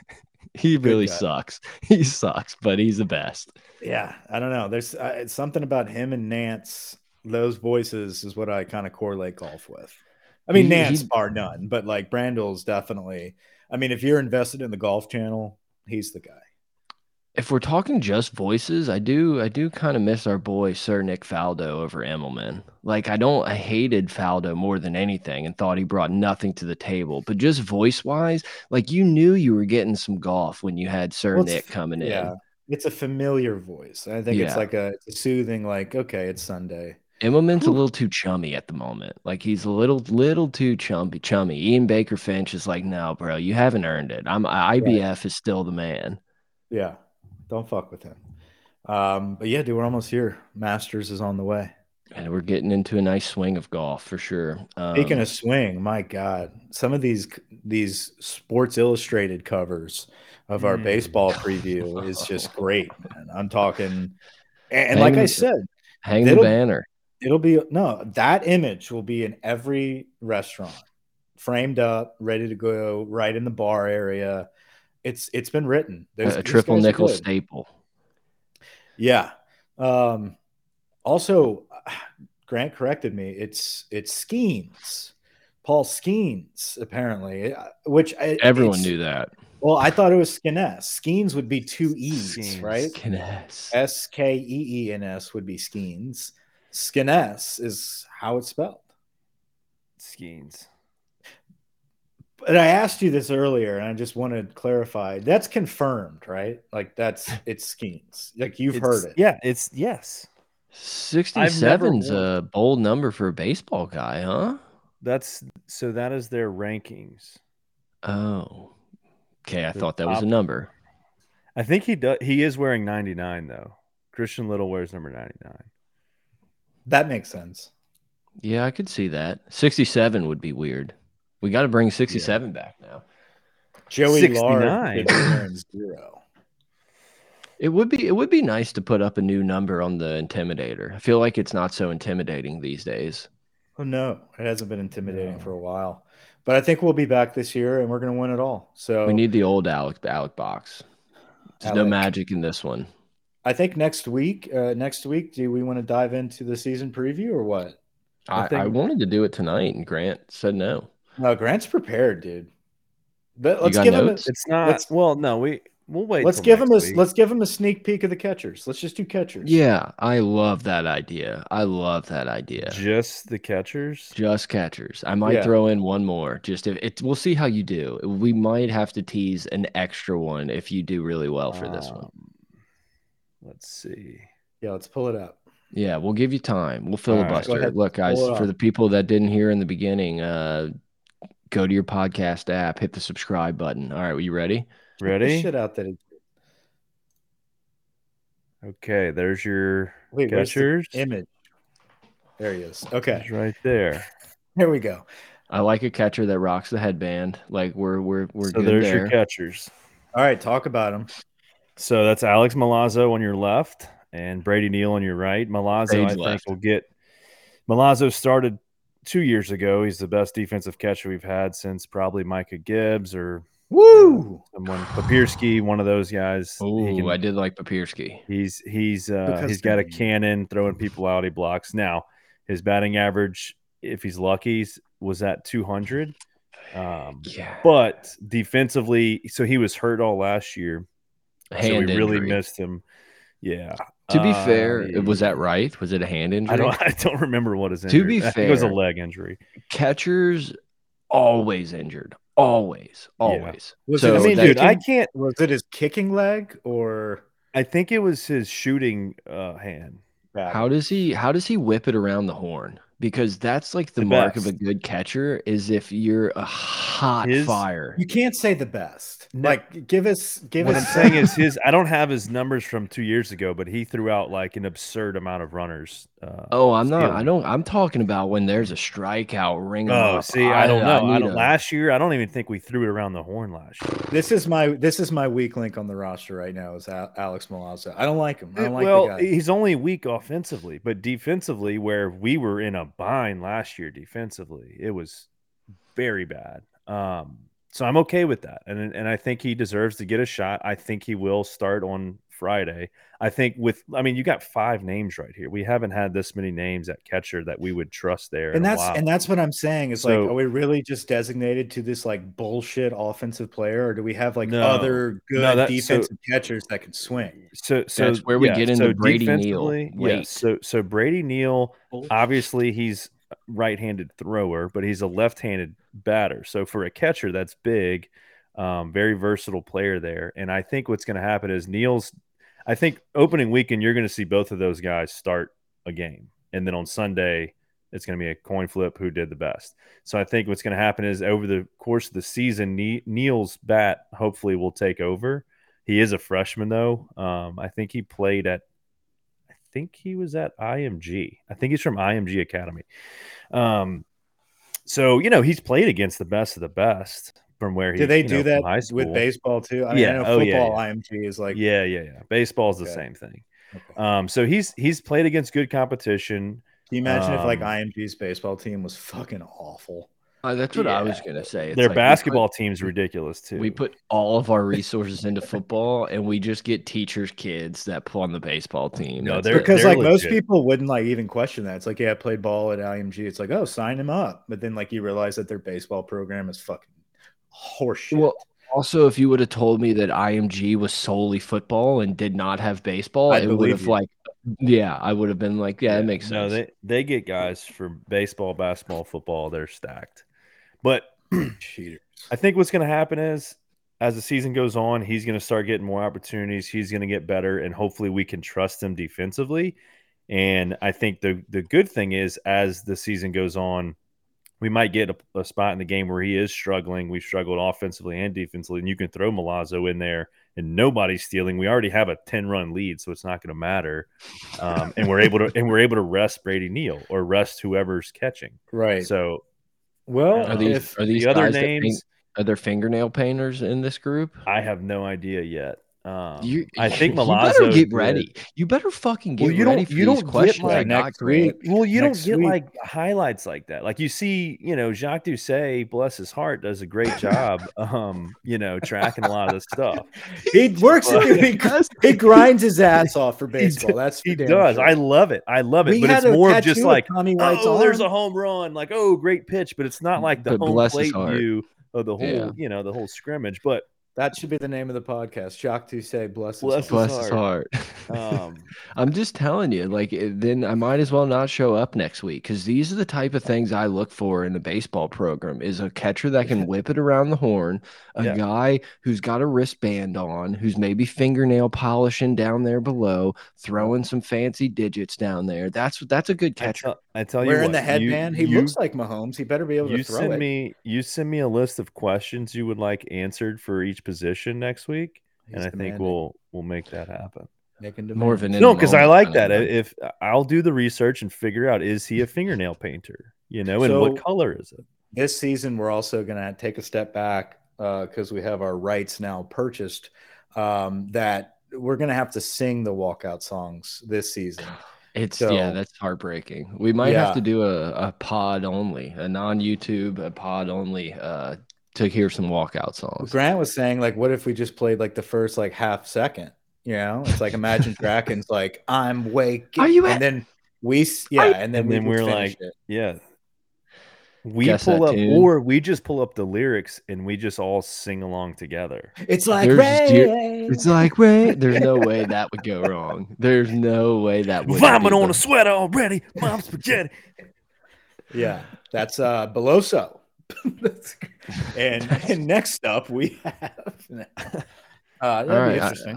He really guy. sucks. He sucks, but he's the best. yeah, I don't know. There's uh, it's something about him and Nantz. Those voices is what I kind of correlate golf with. I mean, He- Nantz he- bar none, but like Brandel's definitely. I mean, if you're invested in the Golf Channel, he's the guy. If we're talking just voices, I do I do kind of miss our boy Sir Nick Faldo over Immelman. Like I don't I hated Faldo more than anything and thought he brought nothing to the table. But just voice wise, like you knew you were getting some golf when you had Sir Well, Nick coming in. Yeah, it's a familiar voice. I think it's like a, a soothing, like okay, it's Sunday. Immelman's a little too chummy at the moment. Like he's a little little too chummy chummy. Ian Baker Finch is like, no, bro, you haven't earned it. I'm IBF is still the man. Yeah, don't fuck with him. Um, but yeah, dude, we're almost here. Masters is on the way. And we're getting into a nice swing of golf for sure. Um, Speaking of swing, my God, some of these these Sports Illustrated covers of our Mm. baseball preview is just great. Man. I'm talking, and, and Hang like I said, hang the banner. it'll be no that image will be in every restaurant, framed up, ready to go, right in the bar area. It's it's been written. A, Those- a triple nickel staple. Yeah. Um, also, Grant corrected me. It's it's Skeens, Paul Skeens, apparently. uh, Which I, Everyone knew that. Well, I thought it was Skenes. Skeens would be two e's, Skeens. right? Kines. S K E E N S would be Skeens. Skenes is how it's spelled. Skeens. But I asked you this earlier, and I just want to clarify. That's confirmed, right? Like that's it's Skeens. Like you've It's- heard it. Yeah, it's yes. 67's won. a bold number for a baseball guy, huh? That's so that is their rankings. Oh. Okay, I The thought that was a number. I think he does he is wearing 99 though. Christian Little wears number 99. That makes sense. Yeah, I could see that. 67 would be weird. We got to bring 67 back now. Joey 69. Lard zero. It would be it would be nice to put up a new number on the intimidator. I feel like it's not so intimidating these days. Oh no, it hasn't been intimidating No. for a while. But I think we'll be back this year and we're gonna win it all. So We need the old Alex Alex box. There's no magic in this one. I think next week, uh, next week, do we want to dive into the season preview or what? I I, I wanted to do it tonight, and Grant said no. No, Grant's prepared, dude. But let's got give him. A. It's not Let's- well, no, we we'll wait. let's give him a week. let's give him a sneak peek of the catchers. Let's just do catchers. Yeah, I love that idea. I love that idea. just the catchers. Just catchers. I might Yeah. throw in one more. Just if it, we'll see how you do. We might have to tease an extra one if you do really well for this one. Um, Let's see. yeah. Let's pull it up. Yeah, we'll give you time. We'll All right, go filibuster. ahead. Look, guys, for the people that didn't hear in the beginning, uh, go to your podcast app, hit the subscribe button. All right, are you ready? Ready? shit out that. Okay, there's your wait, where's the image. There he is. Okay, It's right there. here we go. I like a catcher that rocks the headband. Like we're we're we're so good there's there. your catchers. All right, talk about them. So that's Alex Milazzo on your left and Brady Neal on your right. Milazzo, I Brady's think, left. will get. Milazzo started two years ago. He's the best defensive catcher we've had since probably Micah Gibbs or Woo! someone Papierski, one of those guys. He Ooh, can- I did like Papierski. He's he's uh, he's got a cannon throwing people out. He blocks. Now his batting average, if he's lucky, was at 200. Um, Yeah, but defensively, so he was hurt all last year. hand so we really missed him. Yeah. To be Uh, fair, was that right? Was it a hand injury? I don't. I don't remember what his To be I think it was a leg injury. Catchers always injured. Always, always. Was So it, I mean, that dude, I can't. was it his kicking leg or I think it was his shooting uh, hand. back? How does he how does he whip it around the horn? Because that's like the, The mark of a good catcher is if you're a hot His- fire. You can't say the best. No. Like, give us, give What I'm saying is his. I don't have his numbers from two years ago, but he threw out like an absurd amount of runners. Uh, Oh, I'm not. I don't. I'm talking about when there's a strikeout ring Oh, up. see, I don't know. I, need don't. a- last year, I don't even think we threw it around the horn last year. This is my this is my weak link on the roster right now. Is Alex Milazzo? I don't like him. I don't like well, the guy. he's only weak offensively, but defensively, where we were in a bind last year defensively, it was very bad. Um, so I'm okay with that, and and I think he deserves to get a shot. I think he will start on Friday. I think with, I mean, you got five names right here. We haven't had this many names at catcher that we would trust there. and that's and that's what I'm saying is like, are we really just designated to this like bullshit offensive player, or do we have like No. other good No, that- so- defensive catchers that can swing? so so That's where we yeah, get into so Brady Neal. defensively, Wait. Yes. So so Brady Neal obviously he's a right-handed thrower, but he's a left-handed batter. So for a catcher, that's big. Um, very versatile player there. And I think what's going to happen is Neal's. I think opening weekend you're going to see both of those guys start a game, and then on Sunday it's going to be a coin flip who did the best. So I think what's going to happen is over the course of the season, Ne- Neal's bat hopefully will take over. He is a freshman though. Um, I think he played at I think he was at IMG. I think he's from IMG Academy. Um, so you know he's played against the best of the best from where he. Do they you do know, that with baseball too? I mean, Yeah. I know Oh, yeah, football yeah. IMG is like yeah, yeah, yeah. Baseball's the Okay. same thing. Okay. Um, so he's he's played against good competition. Can you imagine if like Um, IMG's baseball team was fucking awful? Uh, that's what I was gonna say. It's Their like we put- basketball team's ridiculous too. We put all of our resources into football, and we just get teachers' kids that play on the baseball team. No, they're- Because they're like most people wouldn't like even question that. It's like, yeah, I played ball at IMG. It's like, oh, sign him up. But then like you realize that their baseball program is fucking horseshit. Well, also, if you would have told me that IMG was solely football and did not have baseball, I it would have you. like, yeah, I would have been like, yeah, it makes sense. No, they they get guys for baseball, basketball, football. They're stacked. But cheaters. I think what's going to happen is as the season goes on, he's going to start getting more opportunities. He's going to get better, and hopefully, we can trust him defensively. And I think the the good thing is, as the season goes on, we might get a, a spot in the game where he is struggling. We've struggled offensively and defensively, and you can throw Milazzo in there, and nobody's stealing. We already have a ten run lead, so it's not going to matter. Um, and we're able to and we're able to rest Brady Neal or rest whoever's catching. Right. So well, Are these are these the other guys paint- names, are there fingernail painters in this group? I have no idea yet. Um, You, I think you Milazzo better get did- ready. You better fucking get Well, you ready don't- for you these don't get, questions. I like, next week. Well, you next don't get week. like highlights like that. Like you see, you know, Jacques Doucet, bless his heart, does a great job. um, you know, tracking a lot of this stuff. he works, he, he grinds his ass off for baseball. That's for He does. sure. I love it. I love it. We but it's more of just like, Tommy White's oh, there's a home run. Like, oh, great pitch. But it's not like the But home plate view of the whole, Yeah. you know, the whole scrimmage. But That should be the name of the podcast. Jacques Doucet, bless his Bless heart. Bless his heart. um, I'm just telling you, like, then I might as well not show up next week because these are the type of things I look for in a baseball program: is a catcher that can whip it around the horn, a Yeah. guy who's got a wristband on, who's maybe fingernail polishing down there below, throwing some fancy digits down there. That's that's a good I catcher. tell, I tell you Wearing what, the you- headband. he you- looks like Mahomes. He better be able you to throw send it. me you send me a list of questions you would like answered for each position next week He's and i think we'll we'll make that happen. More of an no because i like kind of that if i'll do the research and figure out is he a fingernail painter? You know and what color is it? this season we're also going to take a step back because we have our rights now purchased um, that we're going to have to sing the walkout songs this season. It's So- yeah, that's heartbreaking. We might Yeah. have to do a, a pod only, a non YouTube, a pod only, uh, to hear some walkout songs. grant was saying like what if we just played like the first like half second you know it's like imagine Kraken's like i'm waking Are you and then we yeah you- and then, And we then we're like- it. yeah we Guess pull up tune. or we just pull up the lyrics and we just all sing along together it's like There's rain. zero- It's like wait, there's no way that would go wrong. There's no way that would. vomit on a sweater already mom's spaghetti Yeah, that's uh Beloso. That's- and and next up we have uh that'd All right, be I-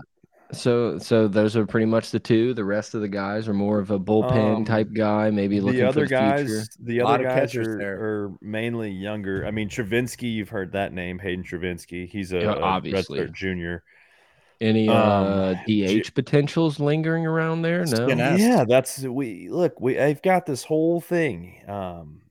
So, so those are pretty much the two. The rest of the guys are more of a bullpen Um, type guy, maybe looking the other for the other guys, future. the other guys are, there. are mainly younger. I mean, Travinski, you've heard that name, Hayden Travinski. He's a, Yeah, obviously. Start junior. Any Um, uh, J- DH potentials lingering around there? No. Skin out. Yes. Yeah, that's we look. We I've got this whole thing. Um,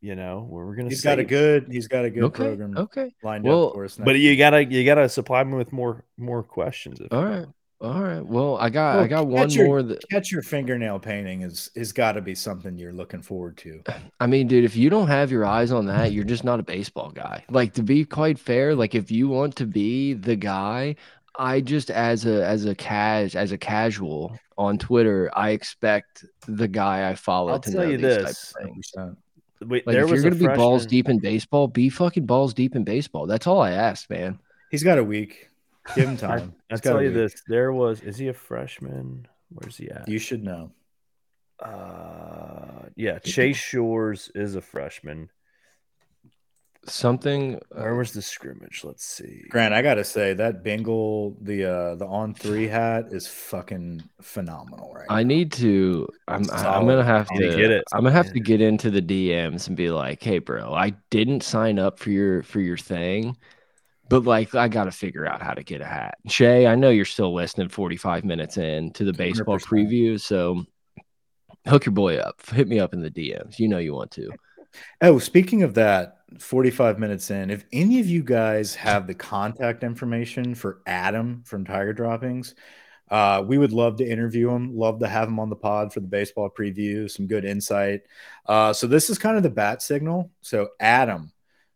you know, where we're gonna. He's got a good. He's got a good Okay. program Okay. lined Well, up for us. but you gotta you gotta supply me with more more questions. If All you right. want. All right. Well, I got I got one catch your- more that catch your fingernail painting is is got to be something you're looking forward to. I mean, dude, if you don't have your eyes on that, you're just not a baseball guy. Like to be quite fair, like if you want to be the guy, I just as a as a cas as a casual on Twitter, I expect the guy I follow I'll to tell know you these types this. Of things. 100%. Wait, Like there if you're gonna be balls deep in baseball, be fucking balls deep in baseball. That's all I asked, man. He's got a week. Give him time. I He's tell you week. this. There was. Is he a freshman? Where's he at? You should know. Uh, yeah, Chase Shores is a freshman. Something uh, Where was the scrimmage? Let's see. Grant, I gotta say that Bengal, the uh the on three hat is fucking phenomenal right I now. need to. I'm. I'm gonna have to to get it. I'm gonna have to get into the DMs and be like, "Hey, bro, I didn't sign up for your for your thing, but like, I got to figure out how to get a hat." Shay, I know you're still listening. 45 minutes in to the baseball 100%. preview, so hook your boy up. Hit me up in the DMs. You know you want to. Oh, speaking of that, 45 minutes in, if any of you guys have the contact information for Adam from Tiger Droppings, uh, we would love to interview him. Love to have him on the pod for the baseball preview, some good insight. Uh, so this is kind of the bat signal. So Adam,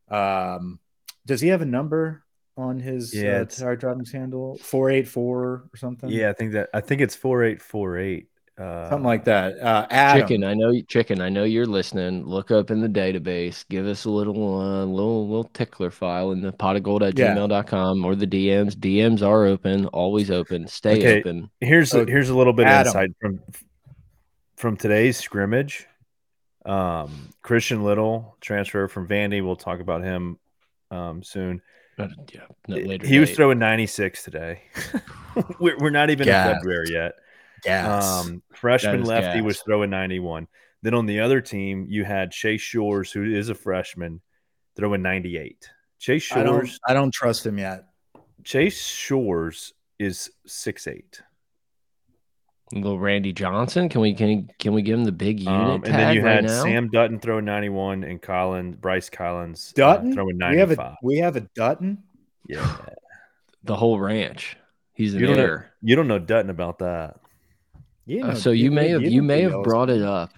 um, does he have a number on his Yeah, uh, Tiger Droppings handle? 484 or something? Yeah, I think that. I think it's four eight four eight. Uh, Something like that. Uh, Adam, Chicken, I know. Chicken, I know you're listening. Look up in the database. Give us a little, uh, little, little tickler file in the pot of gold at Yeah. gmail.com or the DMs. DMs are open, always open. Stay Okay. open. Here's Oh, here's a little bit of Adam. insight from from today's scrimmage. Um, Christian Little transfer from Vandy. We'll talk about him um, soon. Uh, yeah, later he was throwing 96 today. we're, we're not even Gas. in February yet. Gas. Um, freshman lefty gas. was throwing 91. Then on the other team, you had Chase Shores, who is a freshman, throwing 98. Chase I don't, Shores, I don't trust him yet. Chase Shores is six eight. little Randy Johnson. Can we can can we give him the big unit Um, and tag then you right had now? Sam Dutton throwing 91 and Collins, Bryce Collins uh, Dutton, throwing we have 95. a we have a Dutton. yeah. the whole ranch. He's an You don't know- You don't know Dutton about that. You Uh, so you may have you may have brought it up.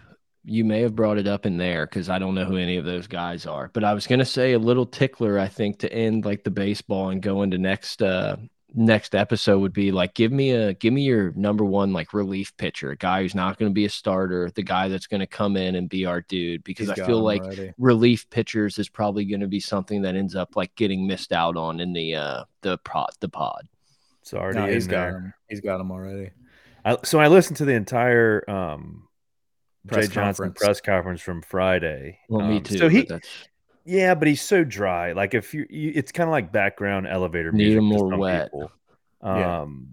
You may have brought it up in there because I don't know who any of those guys are. But I was gonna say a little tickler. I think to end like the baseball and go into next uh next episode would be like give me a give me your number one like relief pitcher, a guy who's not going to be a starter, the guy that's going to come in and be our dude. Because He's I feel like already. relief pitchers is probably going to be something that ends up like getting missed out on in the uh the pod the pod. It's already no, in he's got there. him. He's got him already. I, so I listened to the entire um, Press Jay Johnson conference. press conference from Friday. Well, me Um, too. So he, but that's yeah, but he's so dry. Like if you, you it's kind of like background elevator Need music. him more some wet. people. Yeah. Um,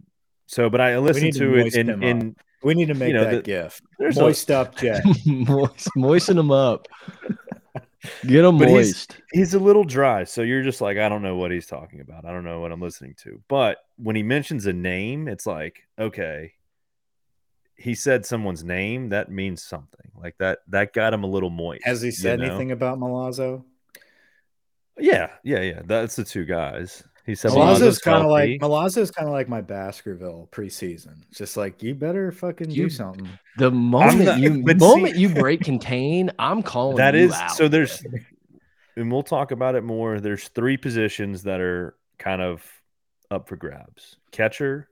so but I listened to to it moisten in in We need to make know, that the- gif. there's a- Moist up, Jet. Moist, moisten them up. Get them But he's- moist. he's a little dry. So you're just like, I don't know what he's talking about. I don't know what I'm listening to. But when he mentions a name, it's like, okay, he said someone's name. That means something. Like that. That got him a little moist. Has he you said know? anything about Milazzo? Yeah, yeah, yeah. That's the two guys. He said Milazzo's kind of healthy. like Milazzo's kind of like my Baskerville preseason. It's just like you better fucking You- do something. The moment not- you but moment see- you break contain, I'm calling that you is out. so. There's, and we'll talk about it more. There's three positions that are kind of up for grabs: catcher,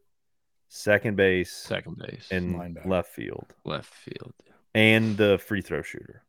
second base, second base and Linebacker. left field, left field. and the free throw shooter.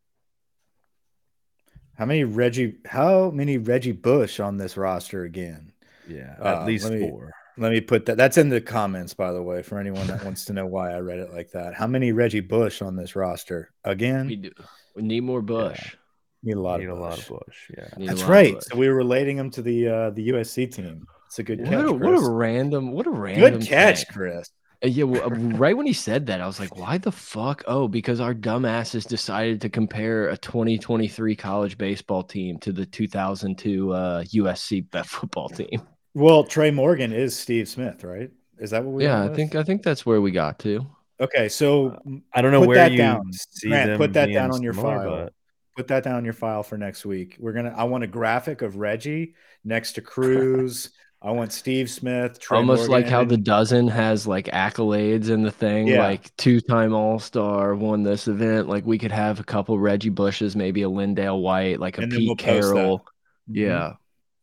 How many Reggie? How many Reggie Bush on this roster again? Yeah, Uh, at least let me- four. Let me put that. That's in the comments, by the way, for anyone that wants to know why I read it like that. How many Reggie Bush on this roster again? We do. We need more Bush. Need a lot Need of a lot Bush. of Bush. Yeah. Need That's right. So we were relating him to the uh, the USC team. It's a good What catch. a, what Chris. a random, what a random good catch, thing. Chris. Uh, Yeah, well, uh, right when he said that, I was like, "Why the fuck?" Oh, because our dumbasses decided to compare a 2023 college baseball team to the 2002 uh, USC ba- football team. Well, Trey Morgan is Steve Smith, right? Is that what we? yeah, I think I think that's where we got to. Okay, so I don't know Put where that you down. see Grant, them. put that down on your similar, file. but- put that down on your file for next week. We're gonna. I want a graphic of Reggie next to Cruz. I want Steve Smith. Trey Almost like how the dozen has like accolades in the thing, Yeah. like two-time All-Star, won this event. Like we could have a couple Reggie Bushes, maybe a LenDale White, like a And Pete we'll post that. Carroll. Mhm. Yeah,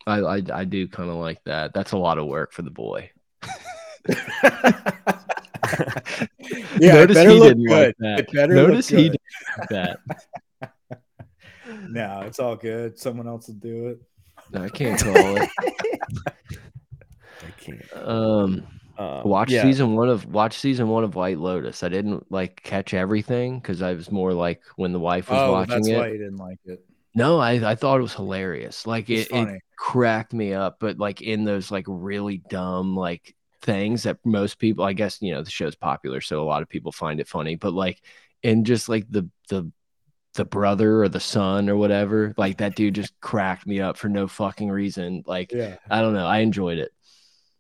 I I, I do kind of like that. That's a lot of work for the boy. yeah, it Notice better he look didn't good. like that. It better Notice look he didn't like that. No, it's all good. Someone else will do it. No, I can't call it. I can't. Um, Um, watch yeah, season one of watch season one of White Lotus. I didn't like catch everything because I was more like when the wife was Oh, watching that's it. why you didn't like it. No, I I thought it was hilarious. Like it, it cracked me up, but like in those like really dumb like things that most people, I guess you know the show's popular, so a lot of people find it funny. But like in just like the the the brother or the son or whatever, like that dude just cracked me up for no fucking reason. Like Yeah, I don't know, I enjoyed it.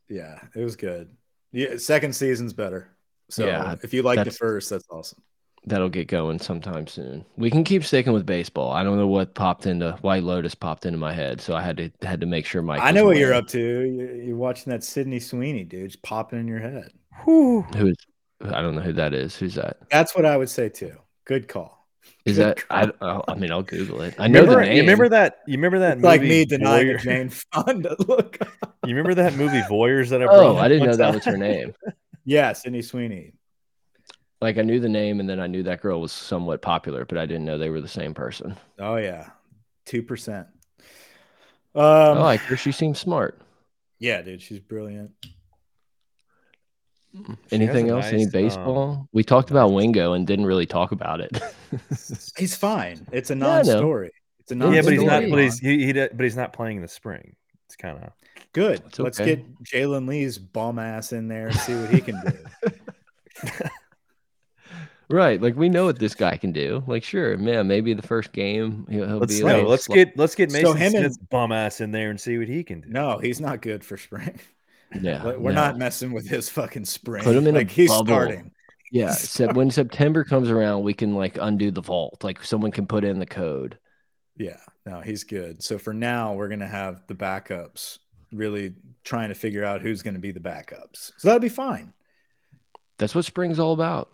Yeah, it was good. Yeah, second season's better. So Yeah, if you like the first, that's awesome. That'll get going sometime soon. We can keep sticking with baseball. I don't know what popped into White Lotus popped into my head, so I had to had to make sure Mike. I know what you're up to. You- You're watching that Sydney Sweeney dude, just popping in your head. whew. Who is? I don't know who that is. Who's that? That's what I would say too. Good call. Is Good that? I. I I mean, I'll Google it. I know remember, the name. You remember that? You remember that It's like movie me denying Voyeur- Jane Fonda look. You remember that movie Voyeurs that I Oh, I didn't know that was her name. yeah, Sydney Sweeney. Like I knew the name, and then I knew that girl was somewhat popular, but I didn't know they were the same person. Oh yeah, two percent. Um, I like her. She seems smart. yeah, dude, she's brilliant. She has Anything a else? Any nice, um, baseball? we talked about Wingo and didn't really talk about it. He's fine. It's a Yeah, I know. non-story. It's a non. yeah, but he's not. story. But he's he, he d- but he's not playing in the spring. It's kind of good. It's Let's get Jalen Lee's bum ass in there and see what he can do. right. Like we know what this guy can do. Like, sure, man, maybe the first game he'll, he'll let's be. no, like, let's sl- get let's get So Mason him and- bum ass in there and see what he can do. no, he's not good for spring. Yeah, We're no. not messing with his fucking spring. Put him in a he's bubble. starting. Yeah, so when September comes around, we can like undo the vault. Like someone can put in the code. Yeah, no, he's good. So for now, we're gonna have the backups really trying to figure out who's gonna be the backups. So that'll be fine. That's what spring's all about.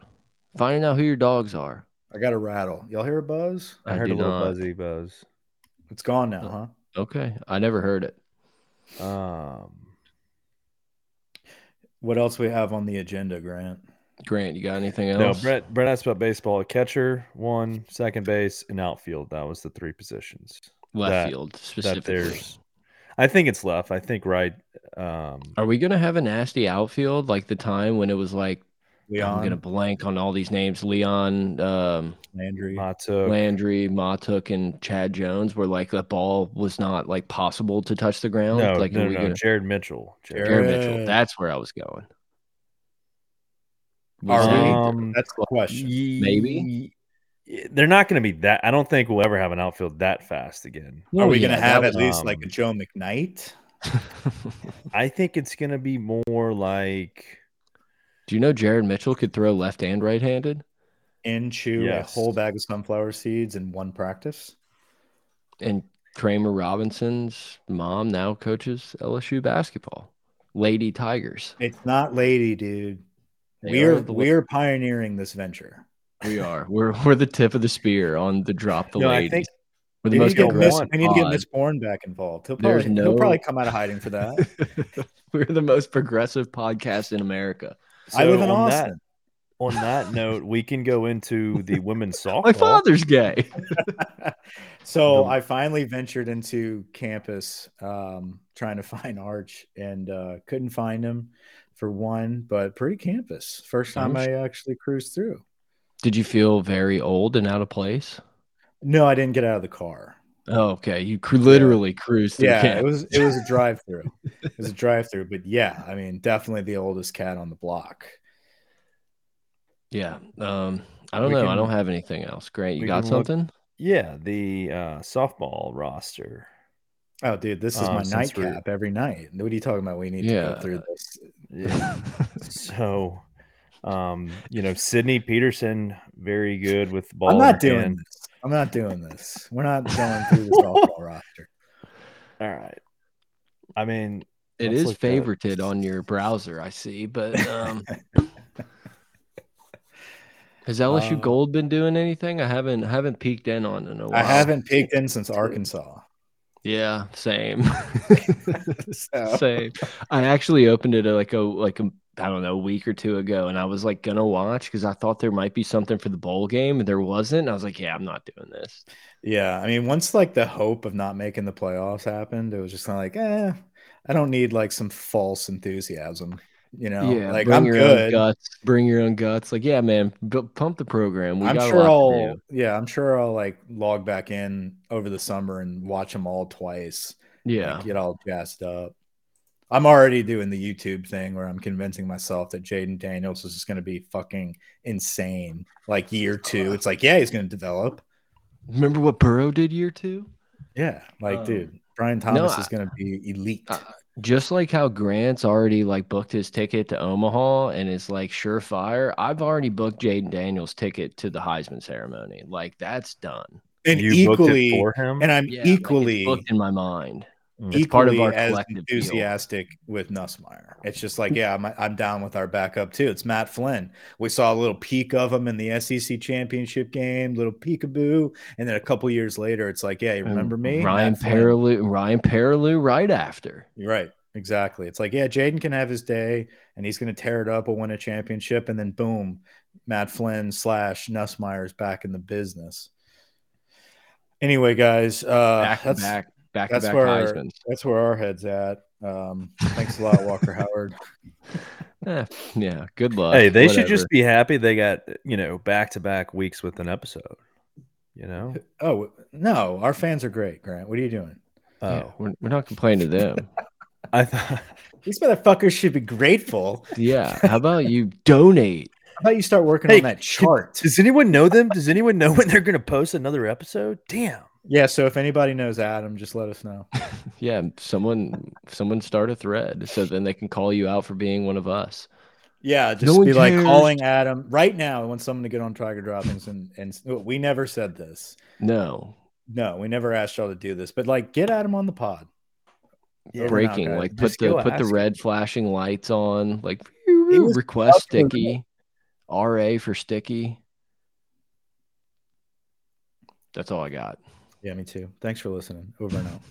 Finding out who your dogs are. I got a rattle. Y'all hear a buzz? I heard do a little not. buzzy buzz. It's gone now, huh? Okay, I never heard it. Um, What else we have on the agenda, Grant? Grant, you got anything else? no. Brett. Brett asked about baseball. Catcher, one, second base, and outfield. That was the three positions. Left that- field That specifically. there's. I think it's left. I think right. Um, Are we gonna have a nasty outfield like the time when it was like Leon, I'm gonna blank on all these names? Leon, um, Landry. Mato. Landry, Mahtook, and Chad Jones, where like the ball was not like possible to touch the ground. No, like, no, no, gonna Jared Mitchell. Jared. Jared Jared. Mitchell? That's where I was going. Was Um, That's the question. Maybe? They're not going to be that. I don't think we'll ever have an outfield that fast again. Are we yeah, gonna that have was- at least like a um, Joe McKnight? I think it's going to be more like Do you know Jared Mitchell could throw left and right handed? and chew Yes. a whole bag of sunflower seeds in one practice? And Kramer Robertson's mom now coaches LSU basketball. Lady Tigers. It's not lady, dude. They We're the- we're pioneering this venture. We are. We're we're the tip of the spear on the drop the No, I think- we're the need, most to get Miss, progressive. we need to get. Miss Bourne back involved. He'll There's probably, he'll probably come out of hiding for that. we're the most progressive podcast in America. I live in on Austin. That, on that note, we can go into the women's softball. My father's gay. so The- I finally ventured into campus um, trying to find Arch and uh, couldn't find him for one, but pretty campus. First time I actually cruised through. Did you feel very old and out of place? No, I didn't get out of the car. Oh, okay. You cru- literally cruised through Yeah, camp. it was it was a drive through. it was a drive through, but yeah, I mean, definitely the oldest cat on the block. Yeah. Um, I don't We know. I don't have anything else. Great. You got can look- something? Yeah, the uh, softball roster. Oh, dude, this is Um, my nightcap every night. What are you talking about? We need to Yeah. go through this. Yeah. so, um, you know, Sydney Peterson, very good with ball. I'm not doing hand. this. I'm not doing this. We're not going through the softball roster. All right. I mean, it is Let's is look at- favorited on your browser, I see, but um has LSU Uh, Gold been doing anything? I haven't haven't peeked in on it in a while. I haven't peeked in since Arkansas. Yeah, same. So, same. I actually opened it uh, like a like a I don't know a week or two ago, and I was like gonna watch because I thought there might be something for the bowl game, and there wasn't. I was like, yeah, I'm not doing this. yeah, I mean, once like the hope of not making the playoffs happened, it was just kind of like, eh, I don't need like some false enthusiasm. You know, yeah, like bring I'm your own guts. Bring your own guts. Like, yeah, man, pump the program. We I'm got sure I'll, yeah, I'm sure I'll like log back in over the summer and watch them all twice. Yeah, like, get all jazzed up. I'm already doing the YouTube thing where I'm convincing myself that Jayden Daniels is just going to be fucking insane. Like year two, it's like, yeah, he's going to develop. remember what Burrow did year two? Yeah, like, Um, dude, Brian Thomas I- is going to be elite. I- just like how Grant's already like booked his ticket to Omaha and is like surefire, I've already booked Jayden Daniels' ticket to the Heisman ceremony. Like that's done. and you booked equally, it for him. and I'm Yeah, like, equally, booked in my mind. It's part of equally our as collective deal. enthusiastic with Nussmeier. It's just like, yeah, I'm, I'm down with our backup too. It's Matt Flynn. We saw a little peek of him in the SEC championship game, little peekaboo, and then a couple years later, it's like, yeah, you remember me, Ryan Perrilloux, Ryan Perrilloux, right after. You're right. Exactly. It's like, yeah, Jayden can have his day and he's going to tear it up and win a championship. And then boom, Matt Flynn slash Nussmeier's back in the business. Anyway, guys, uh, Back that's, back, back to that's back where Heisman. that's where our head's at. Um, thanks a lot, Walker Howard. Eh, yeah, good luck. Hey, they should just be happy they got you know back to back weeks with an episode. You know, Oh no, our fans are great. Grant, what are you doing? oh, Yeah, we're, we're not complaining to them. I thought These motherfuckers should be grateful. yeah, how about you donate? How about you start working Hey, on that chart? Does anyone know them? Does anyone know when they're going to post another episode? Damn. Yeah. So if anybody knows Adam, just let us know. Yeah, someone someone start a thread so then they can call you out for being one of us. Yeah, just No one be like cares. calling Adam right now. I want someone to get on Tiger Droppings and and we never said this. No, No, we never asked y'all to do this, but like get Adam on the pod. Yeah, breaking guys. like put the go put the ask red flashing lights on like request up to the- sticky ra for sticky that's all i got Yeah, me too. Thanks for listening. Over and out.